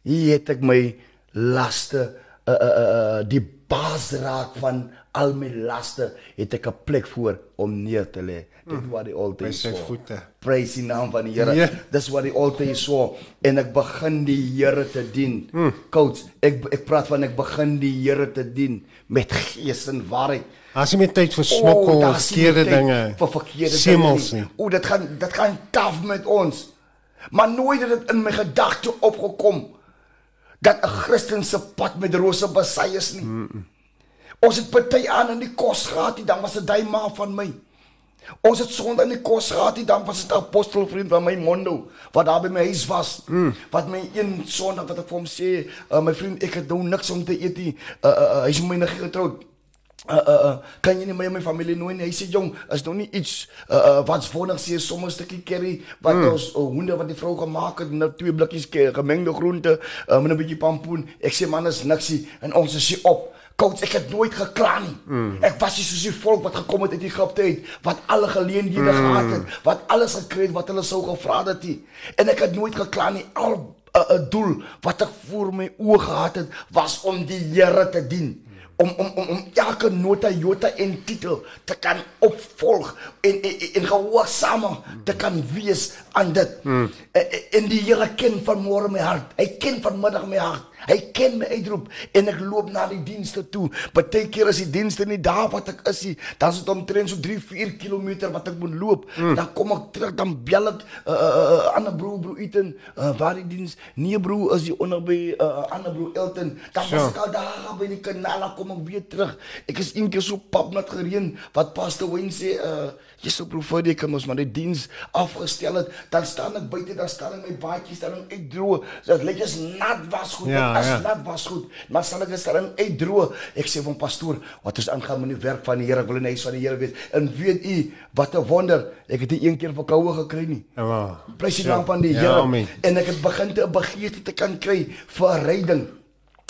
Hier het ek my laste uh uh uh die basraak van al my laste het ek 'n plek voor om neer te lê. Dit wat die By is sy voor. voete. Praise die naam van die Here. Ja. Dis wat die altaar is en ek begin die Here te dien. Hmm. Coach, ek ek praat van ek begin die Here te dien met gees en waarheid. As jy met tyd vir smokkel, oh, verkeerde tyd dinge, vir verkeerde semmels dinge nie. O, dit gaan dit gaan taaf met ons. Maar nooit het dit in my gedagte opgekom dat 'n Christen se pad met rose besy is nie. Mm -mm. Ons het party aan in die kos gehad, dan was dit daai ma van my. Ons het sonde in die kos gehad, dan was dit 'n apostelvriend van my Mondo wat daar by my huis was. Mm. Wat my een sondag wat ek vir hom sê, uh, my vriend, ek het nou niks om te eet nie. Uh, uh, uh, hy is my nog getroud. Uh, uh, uh, kan jy nie my en my familie nooi nie? Hy sê jong, is nog nie iets uh, uh, wat's vondig sê sommer 'n stukkie curry wat mm. ons uh, hoende wat die vrou gemaak het, nou twee blikkies gemengde groente, uh, met 'n bietjie pampoen. Ek sê man, is niksie en ons is hier op. Coach, ek het nooit gekla nie. Mm. Ek was nie soos die volk wat gekom het uit Egipte uit, wat alle geleenthede mm. gehad het, wat alles gekry het wat hulle sou gevra het. nie. En ek het nooit gekla nie. Al 'n uh, uh, doel wat ek voor my oë gehad het, was om die Here te dien om om om om elke nota jota en titel te kan opvolg en en, en gehoorsame te kan wees aan dit. Hmm. En, en die Here ken van môre my hart. Hy ken vanmiddag my hart. Hy ken my uitroep en ek loop na die dienste toe. Partykeer is die dienste nie daar wat ek is nie. Dan is dit omtrent so 3, 4 km wat ek moet loop. Mm. Dan kom ek terug dan bel ek 'n uh, uh, ander broer broer Eten, uh, waar die diens nee broer is die onder by uh, ander broer Elton. Dan Sure. was ek al daar by die kanaal dan kom ek weer terug. Ek is een keer so pap nat gereën wat pastor Wayne sê uh Jesus broer voor die kan ons maar die diens afgestel het. Dan staan ek buite, dan staan ek my baadjies dan uitdroog. So dit lyk as nat was goed. Ja, Ja, as ja. nat was goed. Maar sal ek dit dan uitdroog. Ek sê van pastoor, wat is aangaan met die werk van die Here? Ek wil in die huis van die Here wees. En weet u wat 'n wonder, ek het nie een keer verkoue gekry nie. Ja. Prys die Sure. naam van die Ja, Here. amen. en ek het begin te 'n begeerte te kan kry vir 'n ryding.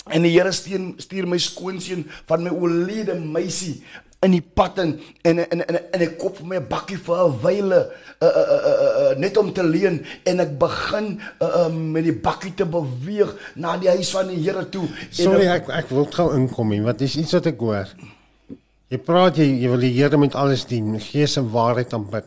En die Here stuur stuur my skoonseun van my oorlede meisie in die pad in en en en, en ek koop my 'n bakkie vir 'n wyle uh, uh, uh, uh, net om te leen en ek begin uh, uh, met die bakkie te beweeg na die huis van die Here toe. En Sorry, ek- ek ek wil gou inkom hier, want dis iets wat ek hoor. Jy praat jy, jy wil die Here met alles dien, gees en waarheid aanbid.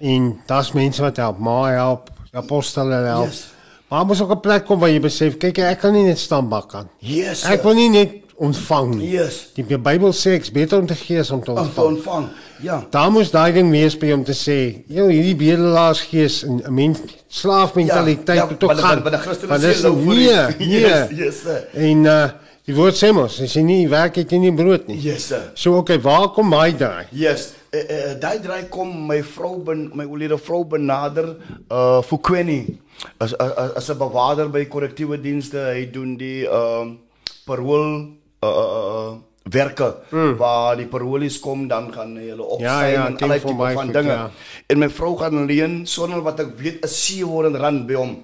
En daar's mense wat help, maar help, apostole help. Yes. Maar moet ook 'n plek kom waar jy besef, kyk ek kan nie net staan bak aan. Yes. Ek wil nie net ontvang nie. Yes. Die Bybel sê ek's beter om te gee as om te om te ontvang. ontvang. Ja. Daar moes daai ding wees by om te sê, joh, hierdie bedelaarsgees en 'n mens slaafmentaliteit ja, moet maar die- gaan. die Want sê dis lou vir nee, nee. Yes, yes. En uh die woord sê mos, as jy nie werk het jy nie brood nie. Yes sir. So okay, waar kom my draai? Yes, uh, uh, daai draai kom my vrou ben my oulede vrou benader uh Fukweni as as, as 'n bewaarder by korrektiewe dienste. Hy doen die ehm um, parool uh, werke mm. waar die paroolies kom dan gaan hulle opsy Ja, ja, en allerlei tipe van goed, dinge. ja. En my vrou gaan leen sonder wat ek weet 'n 700 rand by hom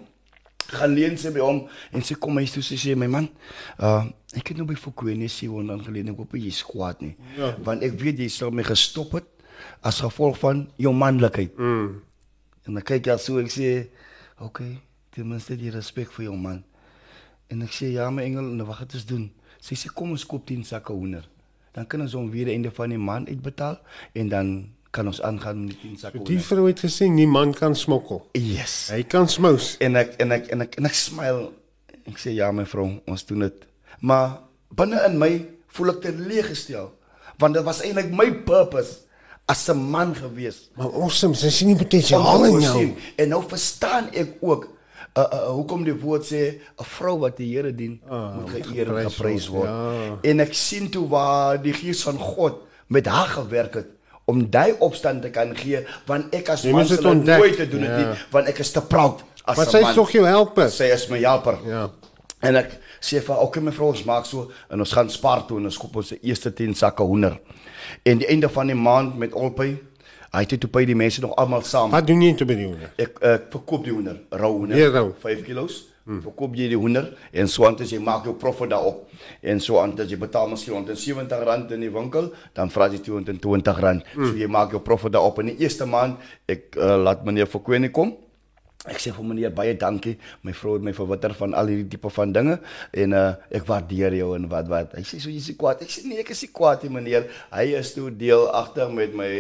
gaan leen sy by hom en sy kom huis toe sy sê my man uh ek het nou by Fukweni 700 rand geleen ek hoop jy is kwaad nie Ja. want ek weet jy sal my gestop het as gevolg van jou manlikheid Mm. en dan kyk jy so ek sê okay ten minste die respek vir jou man en ek sê ja my engel nou wat het ons doen sy sê kom ons koop 10 sakke hoender dan kan ons hom weer einde van die maand uitbetaal en dan kan ons aangaan met die 10 sakke Die hoender vrou het gesê nie man kan smokkel. yes Hy kan smous. En ek en ek en ek en ek smile. Ek sê ja my vrou, ons doen dit. Maar binne in my voel ek teleeggestel want dit was eintlik my purpose as 'n man gewees. Maar awesome, sy sien nie potensiaal in jou. En nou verstaan ek ook uh, uh, hoekom die woord sê 'n vrou wat die Here dien Ah, moet geëer en geprys word, ja. En ek sien toe waar die gees van God met haar gewerk het om daai opstand te kan gee want ek as man sal dit ontdek. nooit te doen dit Ja. nie want ek is te proud as 'n man. is tog jou helper. sy is my helper. Ja. En ek sê vir okay my vrou ons maak so en ons gaan spaar toe en ons koop ons eerste 10 sakke hoender. En die einde van die maand met Olpy, hy het toe by die mense nog almal saam. Wat doen jy toe by die hoender? Ek ek verkoop die hoender, rou hoender. Weer rou. 5 kilos. Hmm. Verkoop jy die hoender en so aan as jy maak jou profit daarop. En so aan as jy betaal miskien rond R70 in die winkel, dan vra jy R220. Hmm. So jy maak jou profit daarop in die eerste maand. Ek uh, laat meneer Verkwene kom. Ek sê vir meneer baie dankie. My vrou het my verwitter van al hierdie tipe van dinge en uh, ek waardeer jou en wat wat. Hy sê so jy's kwaad. Ek sê nee, ek is nie kwaad nie meneer. Hy is toe deel agter met my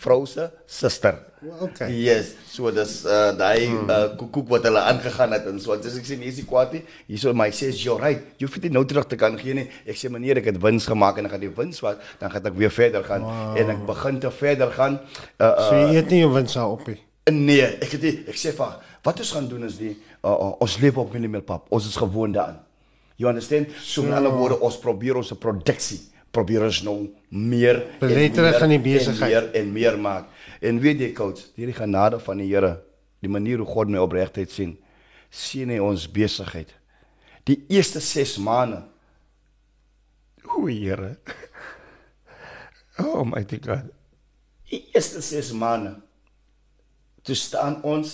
vrou se suster. Okay. Yes, so dis uh daai uh koekoek wat hulle aangegaan het en so. Dis ek sê nee, nie kwaad nie. Hierso my sê you're right. Jy hoef dit nou terug te kan gee nie. Ek sê meneer, ek het wins gemaak en ek gaan die wins wat dan gaan ek weer verder gaan wow. en ek begin te verder gaan. Uh, uh So jy eet nie jou wins daar op nie. Nee, ek het nie, ek sê vir wat ons gaan doen is die uh, uh, ons leef op minimeelpap. Ons is gewoond daaraan. You understand? So met ander woorde, ons probeer ons produksie probeer ons nou meer Belê terug in die en besigheid. meer en meer maak. En weet jy coach, hierdie genade van die Here, die manier hoe God my opregtheid sien, sien hy ons besigheid. Die eerste 6 maande. O Here. Oh my God. Die eerste 6 maande toe staan ons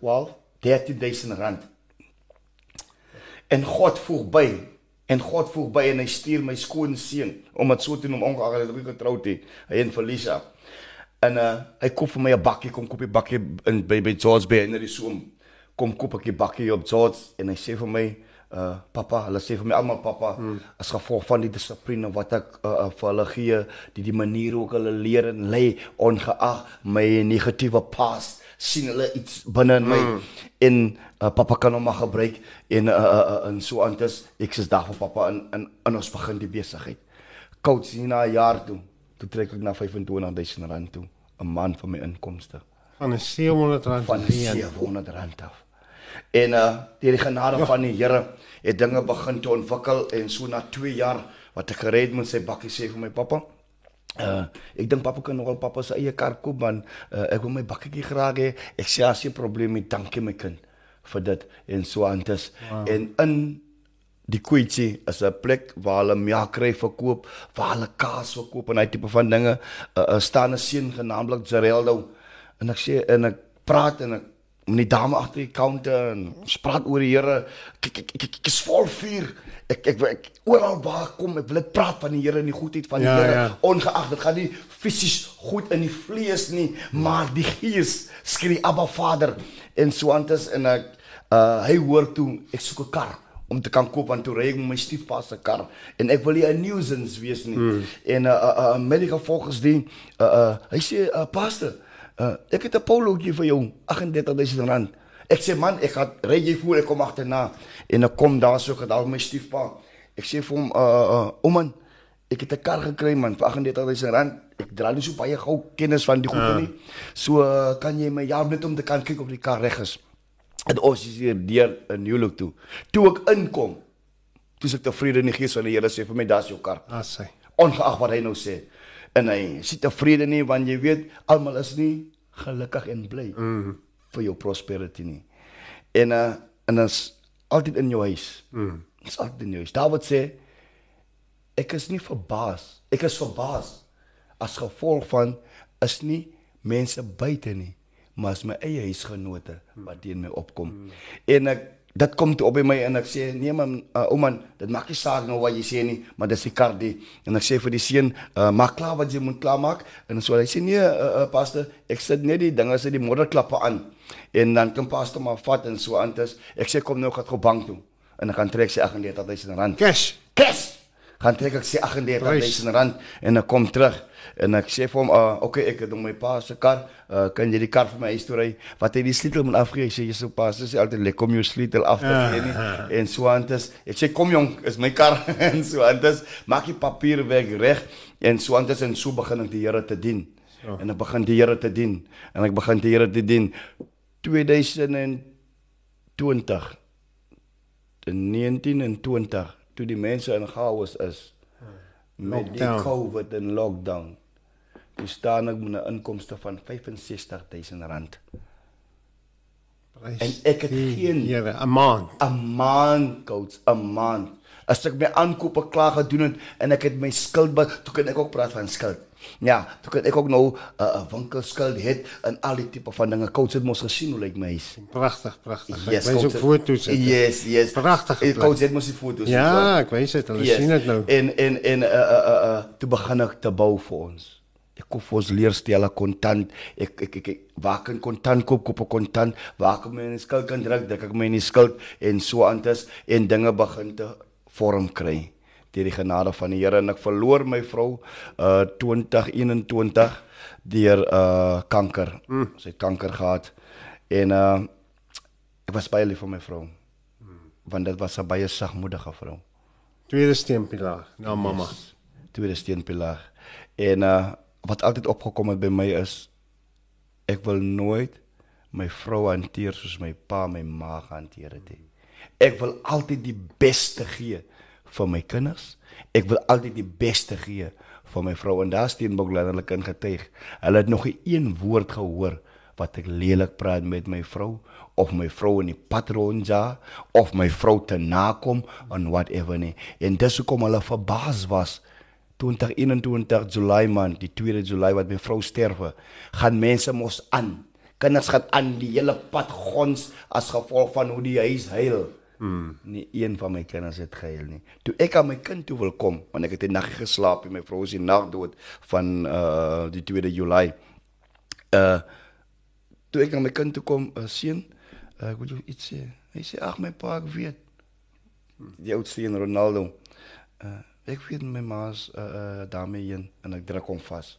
12 13000 rand. En God voeg by en God voeg by en hy stuur my skoon seun om dit so te noem ongeag dat ek getroud het. Hy en Felicia. En uh hy koop vir my 'n bakkie, kom koop 'n bakkie in by by George Bay in die soom. Kom koop ek 'n bakkie op George en hy sê vir my uh papa, hulle sê vir my almal papa, hmm. as gevolg van die dissipline wat ek uh, uh, vir hulle gee, die die manier hoe ek hulle leer en lei ongeag my negatiewe past sien hulle iets binne in my mm. en uh, papa kan hom maar gebruik en uh, uh, uh, en so anders ek sê daar vir papa in in in ons begin die besigheid. Coach hier na 'n jaar toe, toe trek ek na 25000 rand toe, 'n maand van my inkomste Van 'n 700 rand van leen. 700 rand af. En uh deur die genade ja. van die Here het dinge begin te ontwikkel en so na 2 jaar wat ek gered met sy bakkie sê vir my pappa Uh ek dink pappa kan nogal pappa se eie kar koop man. Uh, ek wil my bakkie graag hê. Ek sê as jy probleme het, dankie my kind vir dit en so anders. Wow. En in die Koetjie is 'n plek waar hulle melk kry verkoop, waar hulle kaas verkoop en daai tipe van dinge. 'n uh, uh, staan 'n seun genaamlik Geraldo en ek sê en ek praat en ek met die dame agter die counter en ons praat oor die Here. Ek ek, ek, ek is vol vuur. Ek ek, ek oral waar ek kom, ek wil net praat van die Here en die goedheid van die Ja, Here. ja. Ongeag dit gaan nie fisies goed in die vlees nie, maar die gees skree Abba Vader en so anders en ek uh hy hoor toe ek soek 'n kar om te kan koop want toe ry ek met my stiefpa se kar en ek wil nie 'n nuisance wees nie. Hmm. En uh uh, uh medical volgens die uh uh hy sê uh, pastor Uh, ek het 'n polootjie vir jou, 38000 rand. Ek sê man, ek gaan ry jy voor ek kom agterna en ek kom daar so gedal my stiefpa. Ek sê vir hom uh uh o man, ek het 'n kar gekry man vir 38000 rand. Ek dra nie so baie gou kennis van die goede uh. nie. So uh, kan jy my help net om te kan kyk of die kar reg is. En ons is hier deur 'n huwelik toe. Toe ek inkom, toe ek tevrede in die gees van die Here sê vir my, "Daar's jou kar." As hy. ongeag wat hy nou sê. En hy is nie tevrede nie want jy weet almal is nie gelukkig en bly mm. vir jou prosperity nie. En uh en is altyd in jou huis. Mm. Is altyd in jou huis. Dawid sê ek is nie verbaas. Ek is verbaas as gevolg van is nie mense buite nie, maar is my eie huisgenote wat teen my opkom. Mm. En ek dit kom toe op by my en ek sê nee man uh, ou man dit maak nie saak nou wat jy sê nie maar dis die kar die en ek sê vir die seun uh, maak klaar wat jy moet klaar maak en so hy sê nee uh, uh, pastor ek sit net die dinge sit die modderklappe aan. En dan kan pastor maar vat en so anders ek sê kom nou gaan gou bank toe. En ek gaan trek sy 38000 rand. Cash. cash. Gaan trek ek sy 38000 rand en ek kom terug en ek sê vir hom uh, okay ek het hom my pa se kar. Uh, kan jy die kar vir my huis toe ry? Wat hy die sleutel moet afgee ek sê jy sou pas dis altyd lekker om jou sleutel af te gee nie. En so anders ek sê kom jong is my kar. En so anders maak die papier weg reg en so anders en so begin ek die Here te dien. So. en ek begin die Here te dien. En ek begin die Here te dien. 2020 in 19 en 20 toe die mense in chaos is met die Lockdown. COVID en lockdown toe staan ek met 'n inkomste van 65000 rand. Prys En ek het die geen- Here, 'n maand. 'n maand coach, 'n maand. As ek my aankope klaar gedoen het en ek het my skuld be, toe kan ek ook praat van skuld. Ja, toe kan ek ook nou 'n uh, winkelskuld het en al die tipe van dinge. Coach het mos gesien hoe lyk my huis. Pragtig, pragtig. Yes, ek wys ook foto's. het. Yes, yes. Pragtige Eh, plek. Coach het mos die foto's. Ja, ek wys dit. Hulle sien dit nou. En en en uh uh uh, uh toe begin ek te bou vir ons. Ek koop vir ons leerstelle kontant. Ek ek ek, ek waar kan kontant koop, koop ek kontant. Waar kan my in die skuld kan druk, druk ek my in die skuld en so aantes en dinge begin te vorm kry deur die genade van die Here en ek verloor my vrou uh 2021 deur uh kanker. Mm. Sy het kanker gehad. En uh ek was baie lief vir my vrou. Want dit was 'n baie sagmoedige vrou Tweede steenpilaar na mamma. tweede steenpilaar. En uh wat altyd opgekom het by my is ek wil nooit my vrou hanteer soos my pa my ma gehanteer het. Ek wil altyd die beste gee vir my kinders. Ek wil altyd die beste gee vir my vrou en daar Steenbok letterlik in getuig. Hulle het nog nie een woord gehoor wat ek lelik praat met my vrou of my vrou in die pad rondja of my vrou te nakom en whatever nie. En dis hoekom hulle verbaas was 2021 Julie man, die 2de Julie wat my vrou sterwe, gaan mense mos aan. Kinders gaan aan die hele pad gons as gevolg van hoe die huis huil. Hmm. Nie een van my kinders het gehuil nie. Toe ek aan my kind toe wil kom, want ek het 'n naggie geslaap en my vrou is die nag dood van uh die 2de Julie. Uh toe ek aan my kind toe kom, uh, seun, uh, ek wil jou iets sê. Hy sê ag my pa, ek weet. Die oudste een Ronaldo. Uh, ek weet my ma's uh, uh daarmee heen en ek druk hom vas.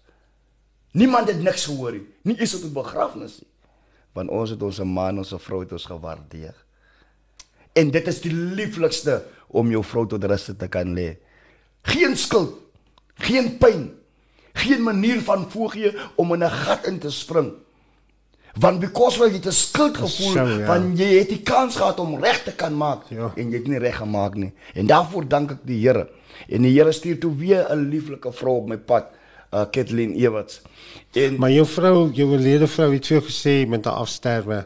Niemand het niks gehoor nie. Nie eens op die begrafnis nie. Want ons het ons man, ons vrou het ons gewaardeer. En dit is die lieflikste om jou vrou tot rus te kan lê. Geen skuld, geen pyn, geen manier van voorgee om in 'n gat in te spring. Want because jy het 'n skuldgevoel So, ja. van jy het die kans gehad om reg te kan maak Ja. en jy het nie reg gemaak nie. En daarvoor dank ek die Here. En die Here stuur toe weer 'n lieflike vrou op my pad, uh Kathleen Ewerts. En Maar jou vrou, jou oorlede vrou het vir jou gesê met haar afsterwe,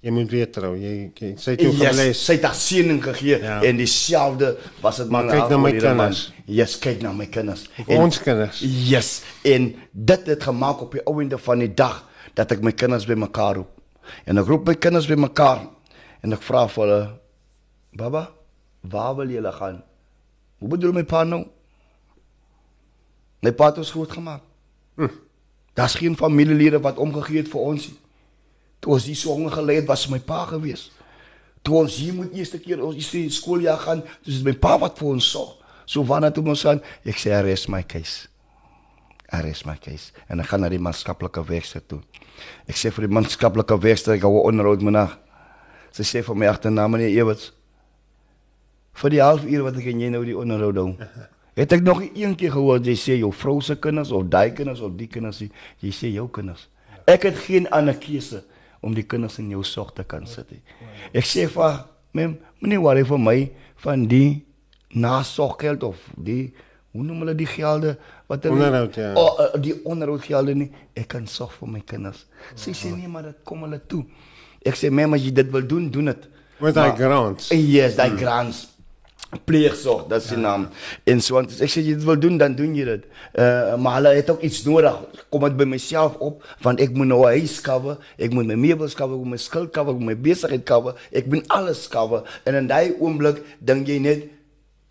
jy moet weer trou. Jy, jy sy het jou yes, gebless. sy het haar seëning gegee Ja. en dieselfde was dit Maar kyk na my kinders. Yes, kyk na my kinders. ons kinders. Yes, en dit het gemaak op die ouende van die dag dat ek my kinders bymekaar roep. En ek roep my kinders bymekaar en ek vra vir hulle: "Baba, waar wil julle gaan?" Hoe bedoel my pa nou? My pa het ons groot gemaak. Hm. Daar's geen familielede wat omgegee het vir ons nie. Toe ons hier honger gelê het, was my pa gewees. Toe ons hier moet eerste keer ons eerste skooljaar gaan, dis my pa wat vir ons sorg. So wanneer toe ons gaan, ek sê I rest my case. I rest my case. En ek gaan na die maatskaplike werkster toe. Ek sê vir die maatskaplike werkster ek hou onderhoud met haar. Sy sê vir my agterna meneer Ewerts. Vir die halfuur wat ek en jy nou die onderhoud hou. Het ek nog een keer gehoor jy sê jou vrou se kinders of daai kinders of die kinders. Jy sê jou kinders. Ek het geen ander keuse om die kinders in jou sorg te kan sit nie. Ek sê vir mem, moenie worry vir my van die nasorggeld of die hoe noem hulle die gelde wat hulle Onderhoud, ja. O, uh, die onderhoudgelde nie. Ek kan sorg vir my kinders. Sy sê nee, maar dit kom hulle toe. Ek sê, "Mem, as jy dit wil doen, doen dit." Met daai grants. Yes, daai grants. Pleegsorg, dis die naam. En so want ek sê jy dit wil doen, dan doen jy dit. Uh maar hulle het ook iets nodig. Kom dit by myself op want ek moet nou 'n huis cover, ek moet my meubels cover, ek moet my skuld cover, ek moet my besigheid cover, ek moet alles cover en in daai oomblik dink jy net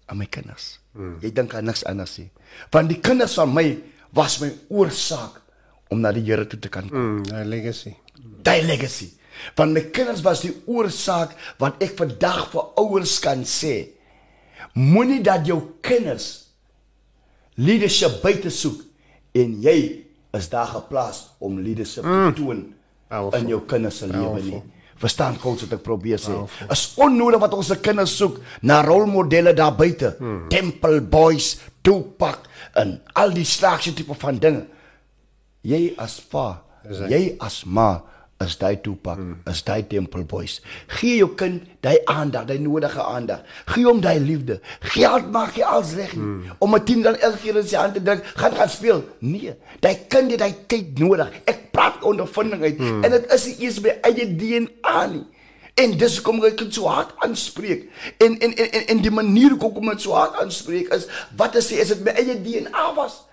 aan my kinders. Hmm. Jy dink aan niks anders nie. Want die kinders van my was my oorsaak om na die Here toe te kan kom. Mm, 'n legacy. Daai legacy. Want my kinders was die oorsaak wat ek vandag vir ouers kan sê. Moenie dat jou kinders leadership buite soek en jy is daar geplaas om leadership mm. te toon Powerful. in jou kinders se lewe nie. Powerful. Verstaan coach wat ek probeer sê. Is onnodig wat ons se kinders soek na rolmodelle daar buite. Hmm. Temple Boys, Tupac en al die slaagse tipe van dinge. Jy as pa, jy as ma is daai Tupac, mm. is daai Temple Boys. Gee jou kind daai aandag, daai nodige aandag. Gee hom daai liefde. Geld maak jy als reg nie. Mm. Om 'n 10 dan elke keer in sy hand te druk, gaan gaan speel. Nee, daai kind het daai tyd nodig. Ek praat ondervinding uit mm. en dit is nie eers by eie DNA nie. En dis kom ek dit so hard aanspreek. En en en en die manier hoe kom dit so hard aanspreek is wat as jy is dit my eie DNA was.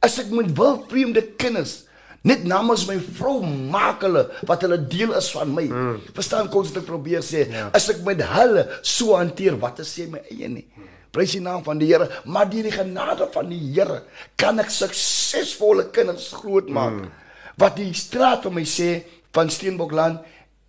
As ek met wil vreemde kinders Net namens my vrou maak hulle wat hulle deel is van my. Mm. Verstaan kos ek probeer sê. Ja. as ek met hulle so hanteer wat is sê my eie nie. Prys die naam van die Here, maar deur die genade van die Here kan ek suksesvolle kinders grootmaak. Mm. Wat die straat om my sê van Steenbokland,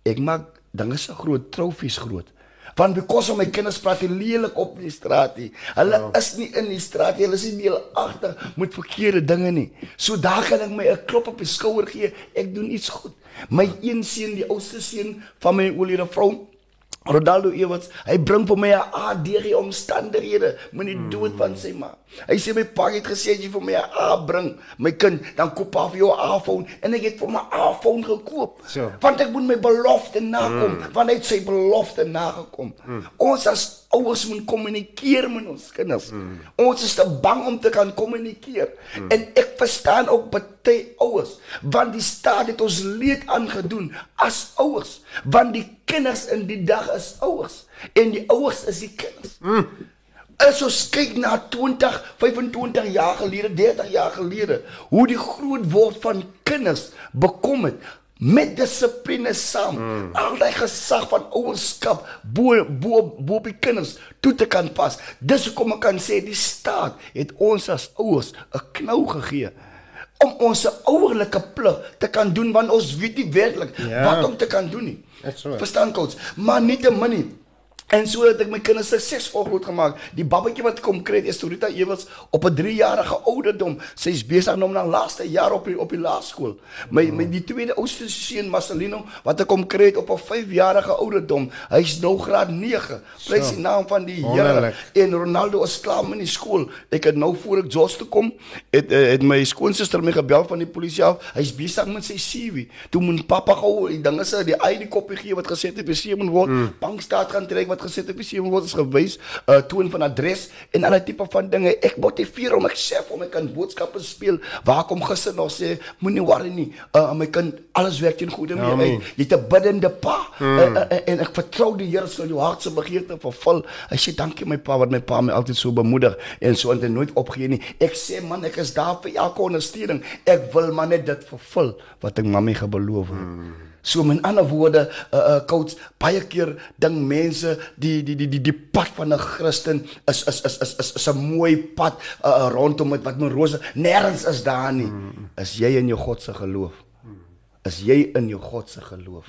ek maak dinge se groot trofees groot want because of my kinders praat lelik op die straat nie. Hulle ja. is nie in die straat nie. Hulle is nie deel agter met verkeerde dinge nie. So daar kan ek my 'n klop op die skouer gee. Ek doen iets goed. My een seun, die oudste seun van my oulede vrou, Ronaldo Ewats, hy bring vir my 'n ADG omstandighede, moenie mm. dood van sy ma. Hy sê my pa het gesê as jy vir my 'n A bring, my kind, dan koop af jou iPhone en ek het vir my iPhone gekoop. So. Want ek moet my belofte nakom, mm. want hy het sy belofte nagekom. Mm. Ons as ouers moet kommunikeer met ons kinders. Mm. Ons is te bang om te kan kommunikeer. Mm. En ek verstaan ook baie ouers, want die staat het ons leed aangedoen as ouers, want die kinders in die dag is ouers en die ouers is die kinders. Mm. As ons kyk na 20, 25 jaar gelede, 30 jaar gelede, hoe die groot word van kinders bekom het met dissipline saam. Mm. Al daai gesag van ouerskap bo bo bo by kinders toe te kan pas. Dis hoekom ek kan sê die staat het ons as ouers 'n knou gegee om ons ouerlike plig te kan doen want ons weet nie werklik yeah. Ja. wat om te kan doen nie. Verstaan coach, maar nie te min nie. En so het ek my kinders suksesvol groot gemaak. Die babatjie wat kom kry, is Torita Ewels op 'n 3-jarige ouderdom. Sy's besig om na laaste jaar op die, op die laerskool. My my die tweede oudste seun Marcelino wat ek kom kry op 'n 5-jarige ouderdom. Hy's nou graad 9. Prys die naam van die Here. En Ronaldo is klaar met die skool. Ek het nou voor ek Jos toe kom, het eh, het my skoonsister my gebel van die polisie af. Hy's besig met sy CV. Toe moet pappa gou die dinge sê die ID koppie gee wat gesê het op die seun word. Mm. Bankstaat gaan trek wat gesê het die sewe word is gewys 'n uh, eh, toon van adres en alle tipe van dinge. Ek motiveer hom ek sê hom ek kan boodskappe speel. Waar kom gister nog sê moenie worry nie. Uh, my kind alles werk teen goeie mee. Jy het 'n biddende pa hmm. uh, uh, uh, en ek vertrou die Here sal jou hart se begeerte vervul. Hy sê dankie my pa wat my pa my altyd so bemoedig en so en nooit opgee nie. Ek sê man ek is daar vir elke ondersteuning. Ek wil maar net dit vervul wat ek mammie gebeloof het. Hmm. So met ander woorde, uh uh coach, baie keer ding mense die die die die die pad van 'n Christen is is is is is, is 'n mooi pad uh, rondom met wat met rose nêrens is daar nie. Is jy in jou God se geloof? Is jy in jou God se geloof?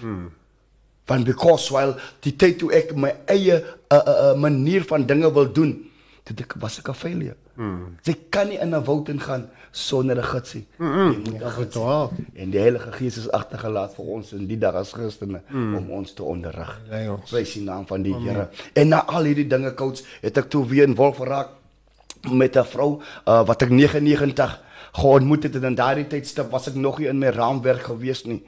Want because while die tyd toe ek my eie uh uh, uh manier van dinge wil doen, dit ek was ek 'n failure. Mm. Jy kan nie in 'n woud ingaan sonder 'n gidsie. Mm -mm. Ja, en die Heilige Gees is agtergelaat vir ons in die dag as Christene mm. om ons te onderrig. Prys die naam van die Here. En na al hierdie dinge coach, het ek toe weer in wolf geraak met 'n vrou uh, wat ek 99 geontmoet het en in daardie tydstip was ek nog nie in my raamwerk gewees nie.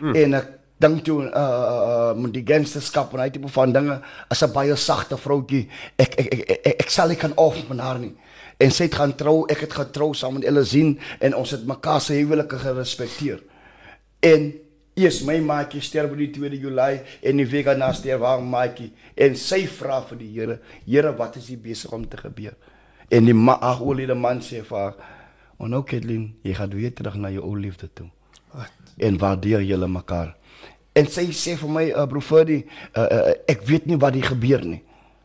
Mm. En ek dink toe uh uh met die gangsterskap en hy tipe van dinge as 'n baie sagte vroutjie ek ek ek, ek, ek sal nie kan af van haar nie. En sy het gaan trou ek het getrou saam met Elisien en ons het mekaar se huwelike gerespekteer. En eers my maatjie sterf op die 2de Julie en die week daarna sterf haar maatjie. En sy vra vir die Here Here wat is hier besig om te gebeur? En die ma ag oulede man sê vir haar oh nou Kathleen jy gaan weer terug na jou ou liefde toe. Wat? En waardeer julle mekaar En sy sê vir my, uh, broer Ferdi, uh, uh, ek weet nie wat hier gebeur nie.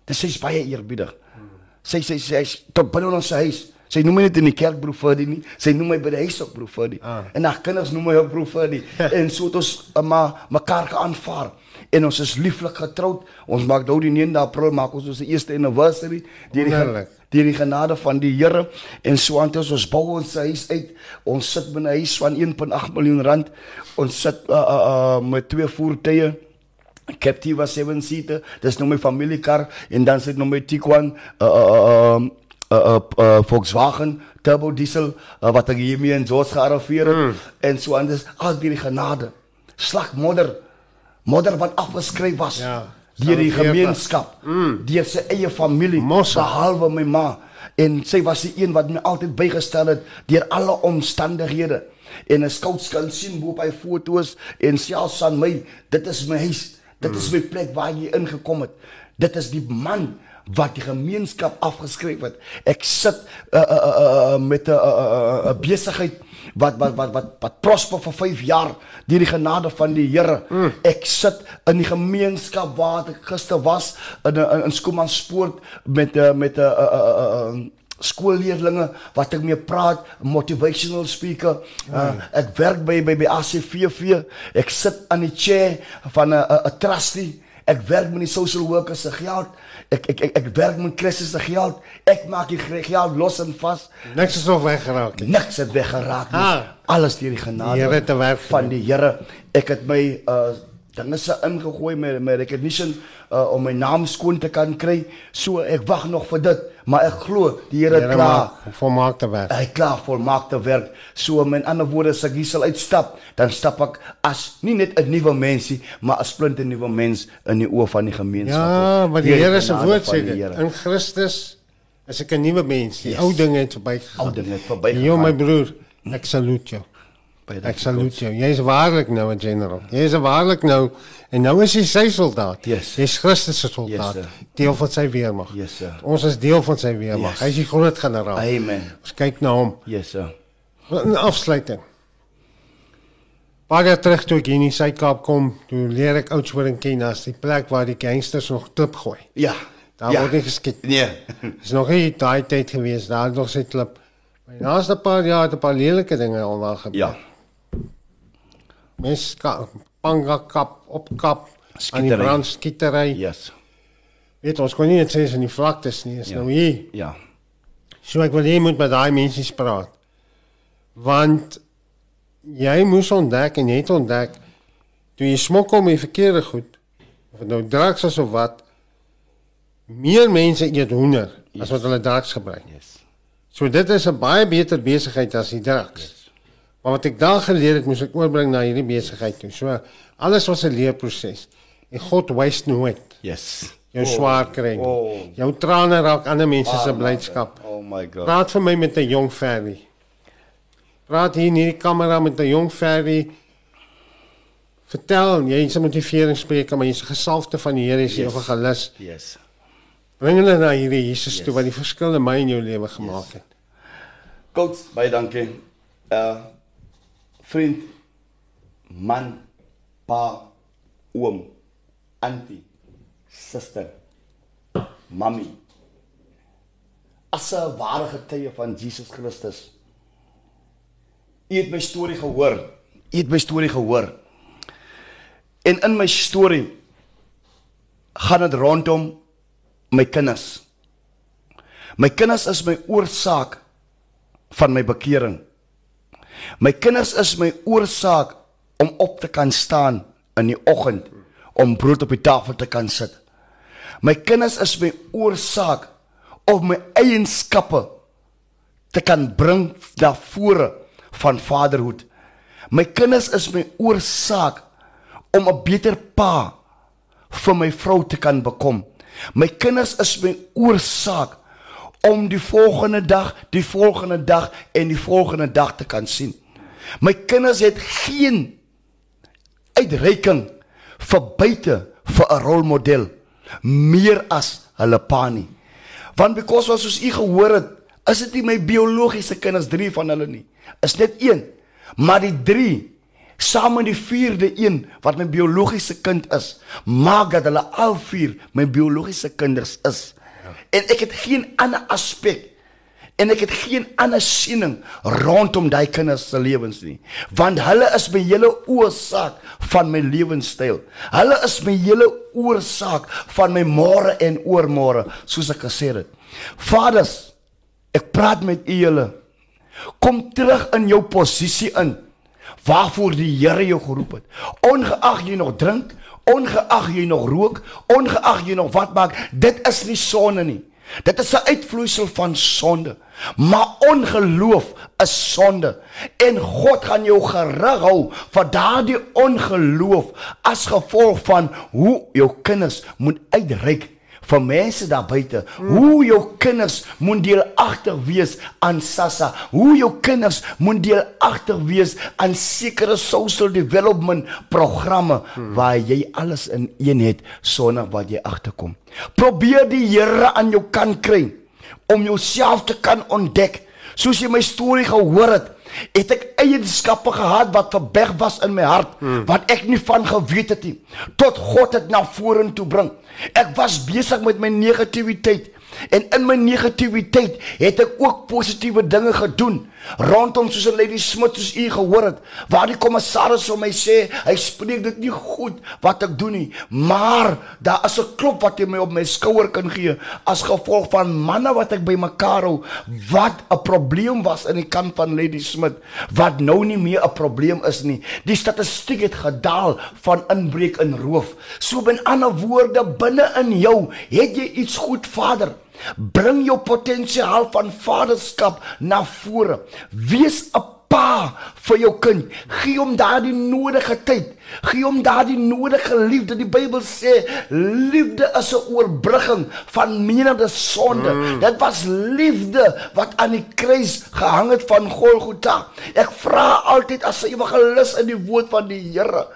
Dis sy's baie eerbiedig. Sy sê sy sy's tot binne ons huis. Sy noem my net in die kerk broer Ferdi nie. Sy noem my by die huis ook broer Ferdi. Ah. En haar kinders noem my ook broer Ferdi. en so het ons uh, maar mekaar geaanvaar en ons is lieflik getroud. Ons maak nou die 9de April maak ons ons eerste anniversary. Deur die deur die genade van die Here en so aan ons ons bou ons huis uit. Ons sit binne 'n huis van 1.8 miljoen rand. Ons sit uh, uh, uh, met twee voertuie. Captiva 7 seater. Dis nou my familiekar en dan sit nou my Tiguan uh uh uh, uh, uh, uh Volkswagen turbo diesel uh, wat ek hiermee in George gearriveer het mm. en so aan dis al die genade slag modder. Wat afgeskryf was. Ja, Deur die gemeenskap, mm. deur sy eie familie, Mosse. behalwe my ma. En sy was die een wat my altyd bygestel het deur alle omstandighede. En 'n scout kan sien hoe op hy foto's en selfs aan my, dit is my huis. Dit is my plek waar jy ingekom het. Dit is die man wat die gemeenskap afgeskryf het. Ek sit uh, uh, uh, uh, met 'n uh, uh, uh, besigheid wat wat wat wat wat prosper vir 5 jaar deur die genade van die Here. Mm. Ek sit in die gemeenskap waar ek gister was in in, in Skomanspoort met uh, met 'n uh, uh, uh, skoolleerlinge wat ek mee praat, motivational speaker. Uh, ek werk by by by ACVV. Ek sit aan die chair van 'n 'n 'n trustee. Ek werk met die social workers se geld. Ek ek ek, ek werk met Christus se geld. Ek maak die geld los en vas. Niks is nog weggeraak nie. Niks het weggeraak nie. Ah. Alles deur die genade Die te werk van die Here. Ek het my uh dinge se ingegooi met my recognition uh om my naam skoon te kan kry. So ek wag nog vir dit, maar ek glo die Here klaar. maak volmaakte werk. Hy klaar volmaakte werk. So in ander woorde as ek hier sal uitstap, dan stap ek as nie net 'n nuwe mensie, maar as splinte nuwe mens in die oë van die gemeenskap. Ja, maar die Deur Here se woord sê die dit. In Christus is ek 'n nuwe mens. Die Yes. ou dinge het verbygegaan. Ou dinge het verbygegaan. Jy my broer, ek saluut jou. Baie Ek dankie, saluut jou. Jy is waarlik nou 'n general. Jy is waarlik nou en nou is jy sy soldaat. Yes. Jy's Christus se soldaat. Yes, deel van sy weermag. Yes, sir. Ons is deel van sy weermag. Yes. Hy is die groot generaal. Amen. Ons kyk na hom. Yes sir. In afsluiting. Jaar terug toe ek hier in die Suid-Kaap kom, toe leer ek Oudtshoorn ken as die plek waar die gangsters nog klip gooi. Ja. Daar ja. word nie geskiet. Nee. Dis nog nie daai tyd gewees, daar nog sy klip. Maar die laaste paar jaar 'n paar lelike dinge al daar gebeur. Ja. Mens panga kap op kap aan die Skietery. brandskietery. Yes. Weet ons kon nie net sê is in die vlaktes nie, is Ja. nou hier. Ja. So ek wil hê moet met daai mense praat. Want jy moes ontdek en jy het ontdek toe jy smokkel met verkeerde goed of dit nou drugs is of wat meer mense eet hoender yes. as wat hulle drugs gebruik. Yes. So dit is 'n baie beter besigheid as die drugs. Yes. Maar wat ek daar geleer het, moes ek oorbring na hierdie besigheid toe. So alles was 'n leerproses. En God waste nooit Yes. jou oh, swaar kry. nie. oh. Jou trane raak ander mense se blydskap. Oh my god. Praat vir my met 'n jong ferry. Praat hier in hierdie kamera met 'n jong ferry. Vertel, jy is 'n motiveringsspreker, maar jy's 'n gesalfde van die Here, jy's Yes. yes. evangelis. Yes. Bring hulle na hierdie Jesus yes. Yes. toe wat die verskil in my en jou lewe gemaak het. Coach, baie dankie. Uh vriend, man, pa, oom, auntie, suster, mami. As 'n ware getuie van Jesus Christus. U het my storie gehoor. U het my storie gehoor. En in my storie gaan dit rondom my kinders. My kinders is my oorsaak van my bekering. My kinders is my oorsaak om op te kan staan in die oggend om brood op die tafel te kan sit. My kinders is my oorsaak om my eienskappe te kan bring na vore van vaderhood. My kinders is my oorsaak om 'n beter pa vir my vrou te kan bekom. My kinders is my oorsaak om die volgende dag, die volgende dag en die volgende dag te kan sien. My kinders het geen uitreiking vir buite vir 'n rolmodel meer as hulle pa nie. Want because was soos u gehoor het, is dit nie my biologiese kinders drie van hulle nie. Is net een. Maar die drie saam met die vierde een wat my biologiese kind is, maak dat hulle al vier my biologiese kinders is. En ek het geen ander aspek en ek het geen ander siening rondom daai kinders se lewens nie. Want hulle is my hele oorsaak van my lewenstyl. Hulle is my hele oorsaak van my môre en oormôre soos ek gesê het. Vaders ek praat met u julle. Kom terug in jou posisie in waarvoor die Here jou geroep het. Ongeag jy nog drink ongeag jy nog rook ongeag jy nog wat maak dit is nie sonde nie Dit is 'n uitvloeisel van sonde. Maar ongeloof is sonde en God gaan jou gerig hou vir daardie ongeloof as gevolg van hoe jou kinders moet uitreik vir mense daar buite. Hoe jou kinders moet deel agter wees aan SASSA. Hoe jou kinders moet deel agter wees aan sekere social development programme waar jy alles in een het sonder wat jy agterkom. Probeer die Here aan jou kan kry om jouself te kan ontdek. Soos jy my storie gehoor het, het ek eienskappe gehad wat verberg was in my hart hmm. wat ek nie van geweet het nie tot God dit na vorentoe bring. Ek was besig met my negativiteit en in my negativiteit het ek ook positiewe dinge gedoen. Rondom soos 'n Lady Smith soos u gehoor het waar die kommissaris vir my sê hy spreek dit nie goed wat ek doen nie maar daar is 'n klop wat hy my op my skouer kan gee as gevolg van manne wat ek by mekaar hou wat 'n probleem was in die kant van Lady Smith wat nou nie meer 'n probleem is nie. Die statistiek het gedaal van inbreuk en roof. So in ander woorde binne in jou het jy iets goed vader Bring jou potensiaal van vaderskap na vore. Wees 'n pa vir jou kind. Gee hom daardie nodige tyd. Gee hom daardie nodige liefde. Die Bybel sê liefde is 'n oorbrugging van menige sonde. Mm. Dit was liefde wat aan die kruis gehang het van Golgotha. Ek vra altyd as jy evangelis in die woord van die Here,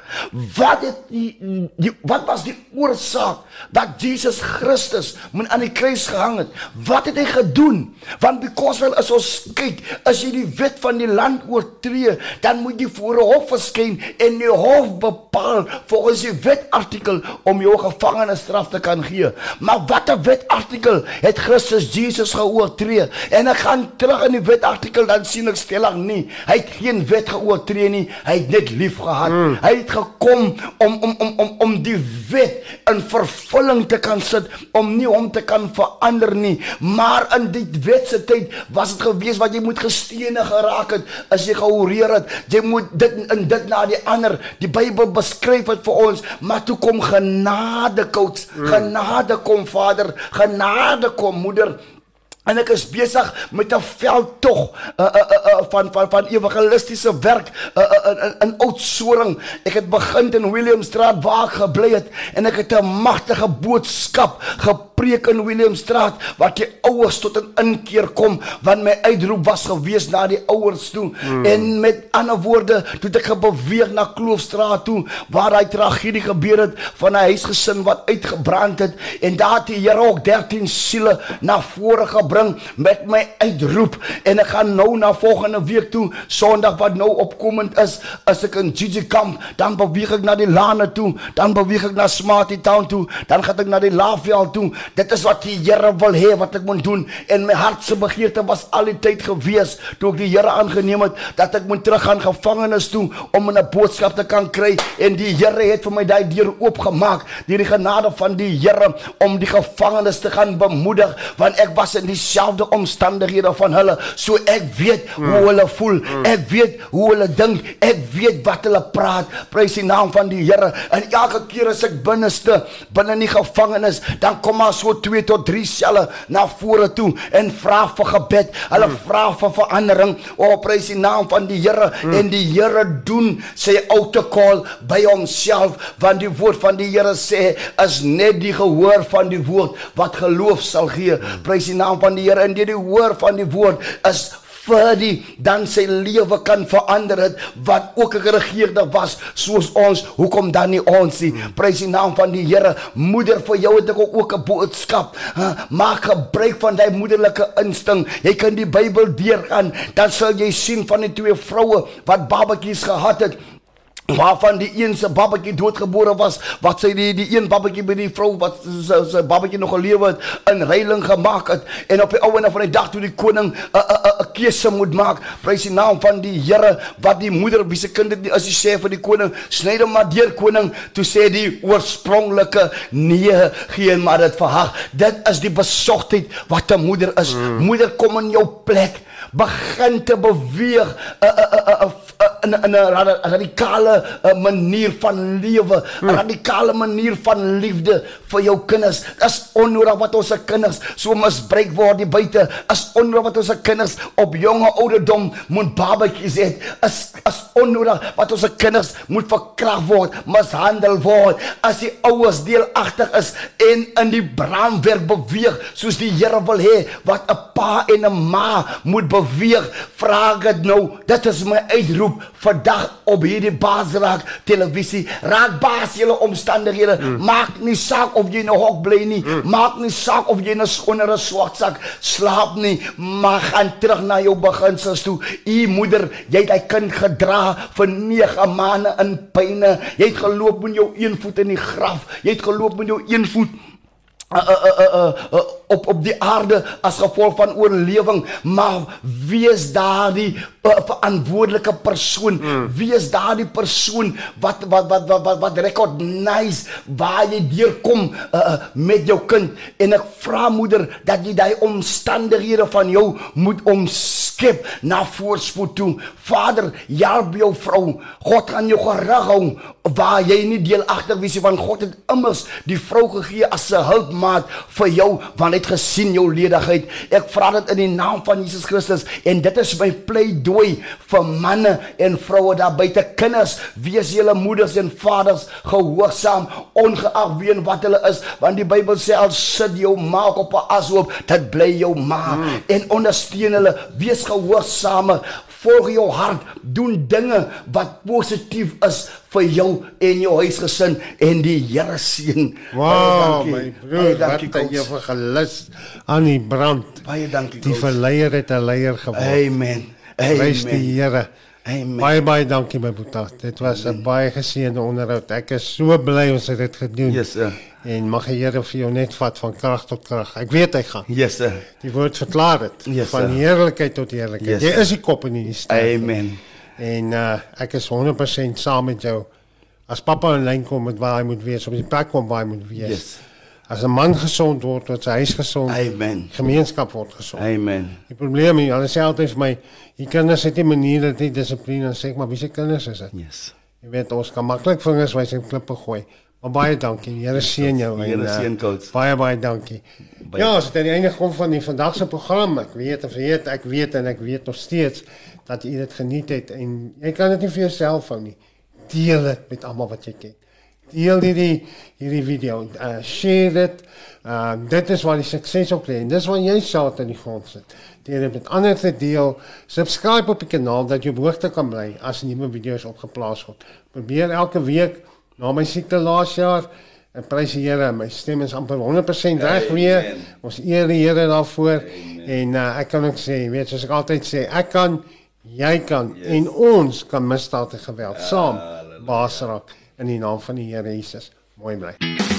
wat het die, die wat was die oorsaak dat Jesus Christus moet aan die kruis gehang het? Wat het hy gedoen? Want because wel as ons kyk, as jy die wet van die land oortree, dan moet jy voor 'n hof verskyn en die hof bepaal volgens die wetartikel om jou gevangenisstraf te kan gee. Maar watter wetartikel het Christus Jesus geoortree? En ek gaan terug in die wetartikel dan sien ek stellig nie. Hy het geen wet geoortree nie. Hy het net lief gehad. Mm. Hy het gekom om om om om om die wet in vervulling te kan sit om nie hom te kan verander nie. Maar in die wet se tyd was dit gewees wat jy moet gestene geraak het as jy gehoreer het. Jy moet dit in dit na die ander. Die Bybel beskryf dit vir ons, maar toe kom genade coach, mm. genade kom Vader, genade kom Moeder. En ek is besig met 'n veldtog uh, uh, uh, uh, van van van evangelistiese werk uh, uh, in in Oudtshoorn. Ek het begin in Williamstraat waar ek gebly het en ek het 'n magtige boodskap gepreek in Williamstraat wat die ouers tot 'n inkeer kom want my uitroep was gewees na die ouers toe hmm. en met ander woorde toe ek beweeg na Kloofstraat toe waar daai tragedie gebeur het van 'n huisgesin wat uitgebrand het en daar het die Here ook 13 siele na vore gebring bring met my uitroep. En ek gaan nou na volgende week toe Sondag wat nou opkomend is as ek in Gigi kamp dan beweeg ek na die lane toe dan beweeg ek na Smarty Town toe dan gaan ek na die Laveld toe. Dit is wat die Here wil hê wat ek moet doen. En my hart se begeerte was al die tyd gewees toe ek die Here aangeneem het dat ek moet terug gaan gevangenes toe om 'n boodskap te kan kry. En die Here het vir my daai deur oopgemaak deur die genade van die Here om die gevangenes te gaan bemoedig want ek was in die dieselfde omstandighede van hulle. So ek weet mm. hoe hulle voel. Mm. Ek weet hoe hulle dink. Ek weet wat hulle praat. Prys die naam van die Here. En elke keer as ek binneste binne in die gevangenis, dan kom maar so 2 tot 3 selle na vore toe en vra vir gebed. Hulle mm. vra vir verandering. O, oh, prys die naam van die Here mm. en die Here doen sy autocall by homself want die woord van die Here sê is net die gehoor van die woord wat geloof sal gee. Mm. Prys die naam van die Here en deur die hoor van die woord is vir die dan sy lewe kan verander het wat ook 'n regeerder was soos ons hoekom dan nie ons nie? Prys die naam van die Here. Moeder vir jou het ek ook 'n boodskap. Maak gebruik van daai moederlike insting. Jy kan die Bybel deurgaan dan sal jy sien van die twee vroue wat babatjies gehad het waarvan die een se babatjie doodgebore was wat sy die die een babatjie by die vrou wat sy, sy babatjie nog gelewe het in reiling gemaak het. En op die ou en van die dag toe die koning 'n 'n 'n keuse moet maak prys die naam van die Here wat die moeder wie se kind dit as hy sê vir die koning sny hom maar deur koning toe sê die oorspronklike nee geen maar dit verhag dit is die besogtheid wat 'n moeder is. Mm. moeder kom in jou plek begin te beweeg 'n 'n 'n in 'n 'n radikale manier van lewe, 'n hmm. radikale manier van liefde vir jou kinders. Dis onnodig wat ons se kinders so misbruik word hier buite. Is onnodig wat ons se kinders op jonge ouderdom moet babatjies hê. Is is onnodig wat ons se kinders moet verkrag word, mishandel word. As die ouers deelagtig is en in die brandwerk beweeg soos die Here wil hê wat 'n pa en 'n ma moet beweeg, vra ek nou, dit is my uitroep vandag op hierdie basraak televisie. Raak baas julle omstandighede. Mm. Maak nie saak of jy in 'n hok bly nie. Mm. Maak nie saak of jy in 'n skonder 'n swart sak slaap nie. Maar gaan terug na jou beginsels toe. U moeder, jy het hy kind gedra vir 9 maande in pyne. Jy het geloop met jou een voet in die graf. Jy het geloop met jou een voet uh, uh, uh, uh, uh, op op die aarde as gevolg van oorlewing maar wie is daardie uh, verantwoordelike persoon. Mm. wie is daardie persoon wat wat wat wat wat, wat recognize waar jy deurkom uh, met jou kind. En ek vra moeder dat jy daai omstandighede van jou moet omskep na voorspoed toe. Vader help jou vrou. God gaan jou gerig hou waar jy nie deelagtig wees van God het immers die vrou gegee as 'n hulpmaat vir jou want hy het gesien jou ledigheid. Ek vra dit in die naam van Jesus Christus en dit is my pleidooi vir manne en vroue daar buite. Kinders, wees julle moeders en vaders gehoorsaam ongeag wie en wat hulle is want die Bybel sê al sit jou ma op 'n ashoop, dit bly jou ma. Hmm. en ondersteun hulle, wees gehoorsame volg jou hart, doen dinge wat positief is vir jou en jou huisgesin en die Here seën. Wow, my broer, wat het jy vir gelus aan die brand? Baie dankie. Die verleier het 'n leier geword. Amen. Amen. Prys die Here. Amen. Baie baie dankie my boetie. Dit was 'n baie geseënde onderhoud. Ek is so bly ons het dit gedoen. Yes, sir. En mag die Here vir jou net vat van krag tot krag. Ek weet hy gaan. Yes, sir. Die woord verklaar dit. Yes, van heerlikheid tot heerlikheid. Yes, jy is die kop in die stad. Amen. En uh, ek is 100% saam met jou. As pappa in lyn kom met waar hy moet wees, op die plek kom waar hy moet wees. Yes. As 'n man gesond word, word sy huis gesond. Amen. Gemeenskap word gesond. Amen. Die probleem is, hulle sê altyd vir my, die kinders het nie maniere dit dissipline en sê ek maar wie se kinders is dit? Yes. Jy weet ons kan maklik vingers wys en klippe gooi. Maar baie dankie. Die Here seën jou. Die Here en, uh, seën coach. Baie baie dankie. Baie ja, ons het aan die einde gekom van die vandag se program. Ek weet of weet, ek weet en ek weet nog steeds dat jy dit geniet het en jy kan dit nie vir jouself hou nie. Deel dit met almal wat jy ken. Deel hierdie hierdie video. Uh share dit. Uh dit is waar die sukses op lê. Dis waar jy saad in die grond sit. Deel dit met ander te deel. Subscribe op die kanaal dat jy op hoogte kan bly as nuwe video's opgeplaas word. Probeer elke week na my siekte laas jaar en prys die Here. My stem is amper 100% reg weer. Ons eer die Here daarvoor. Amen. En uh, ek kan ook sê, weet soos ek altyd sê, ek kan jy kan yes. en ons kan misdaad en geweld saam baas raak in die naam van die Here Jesus. Mooi bly.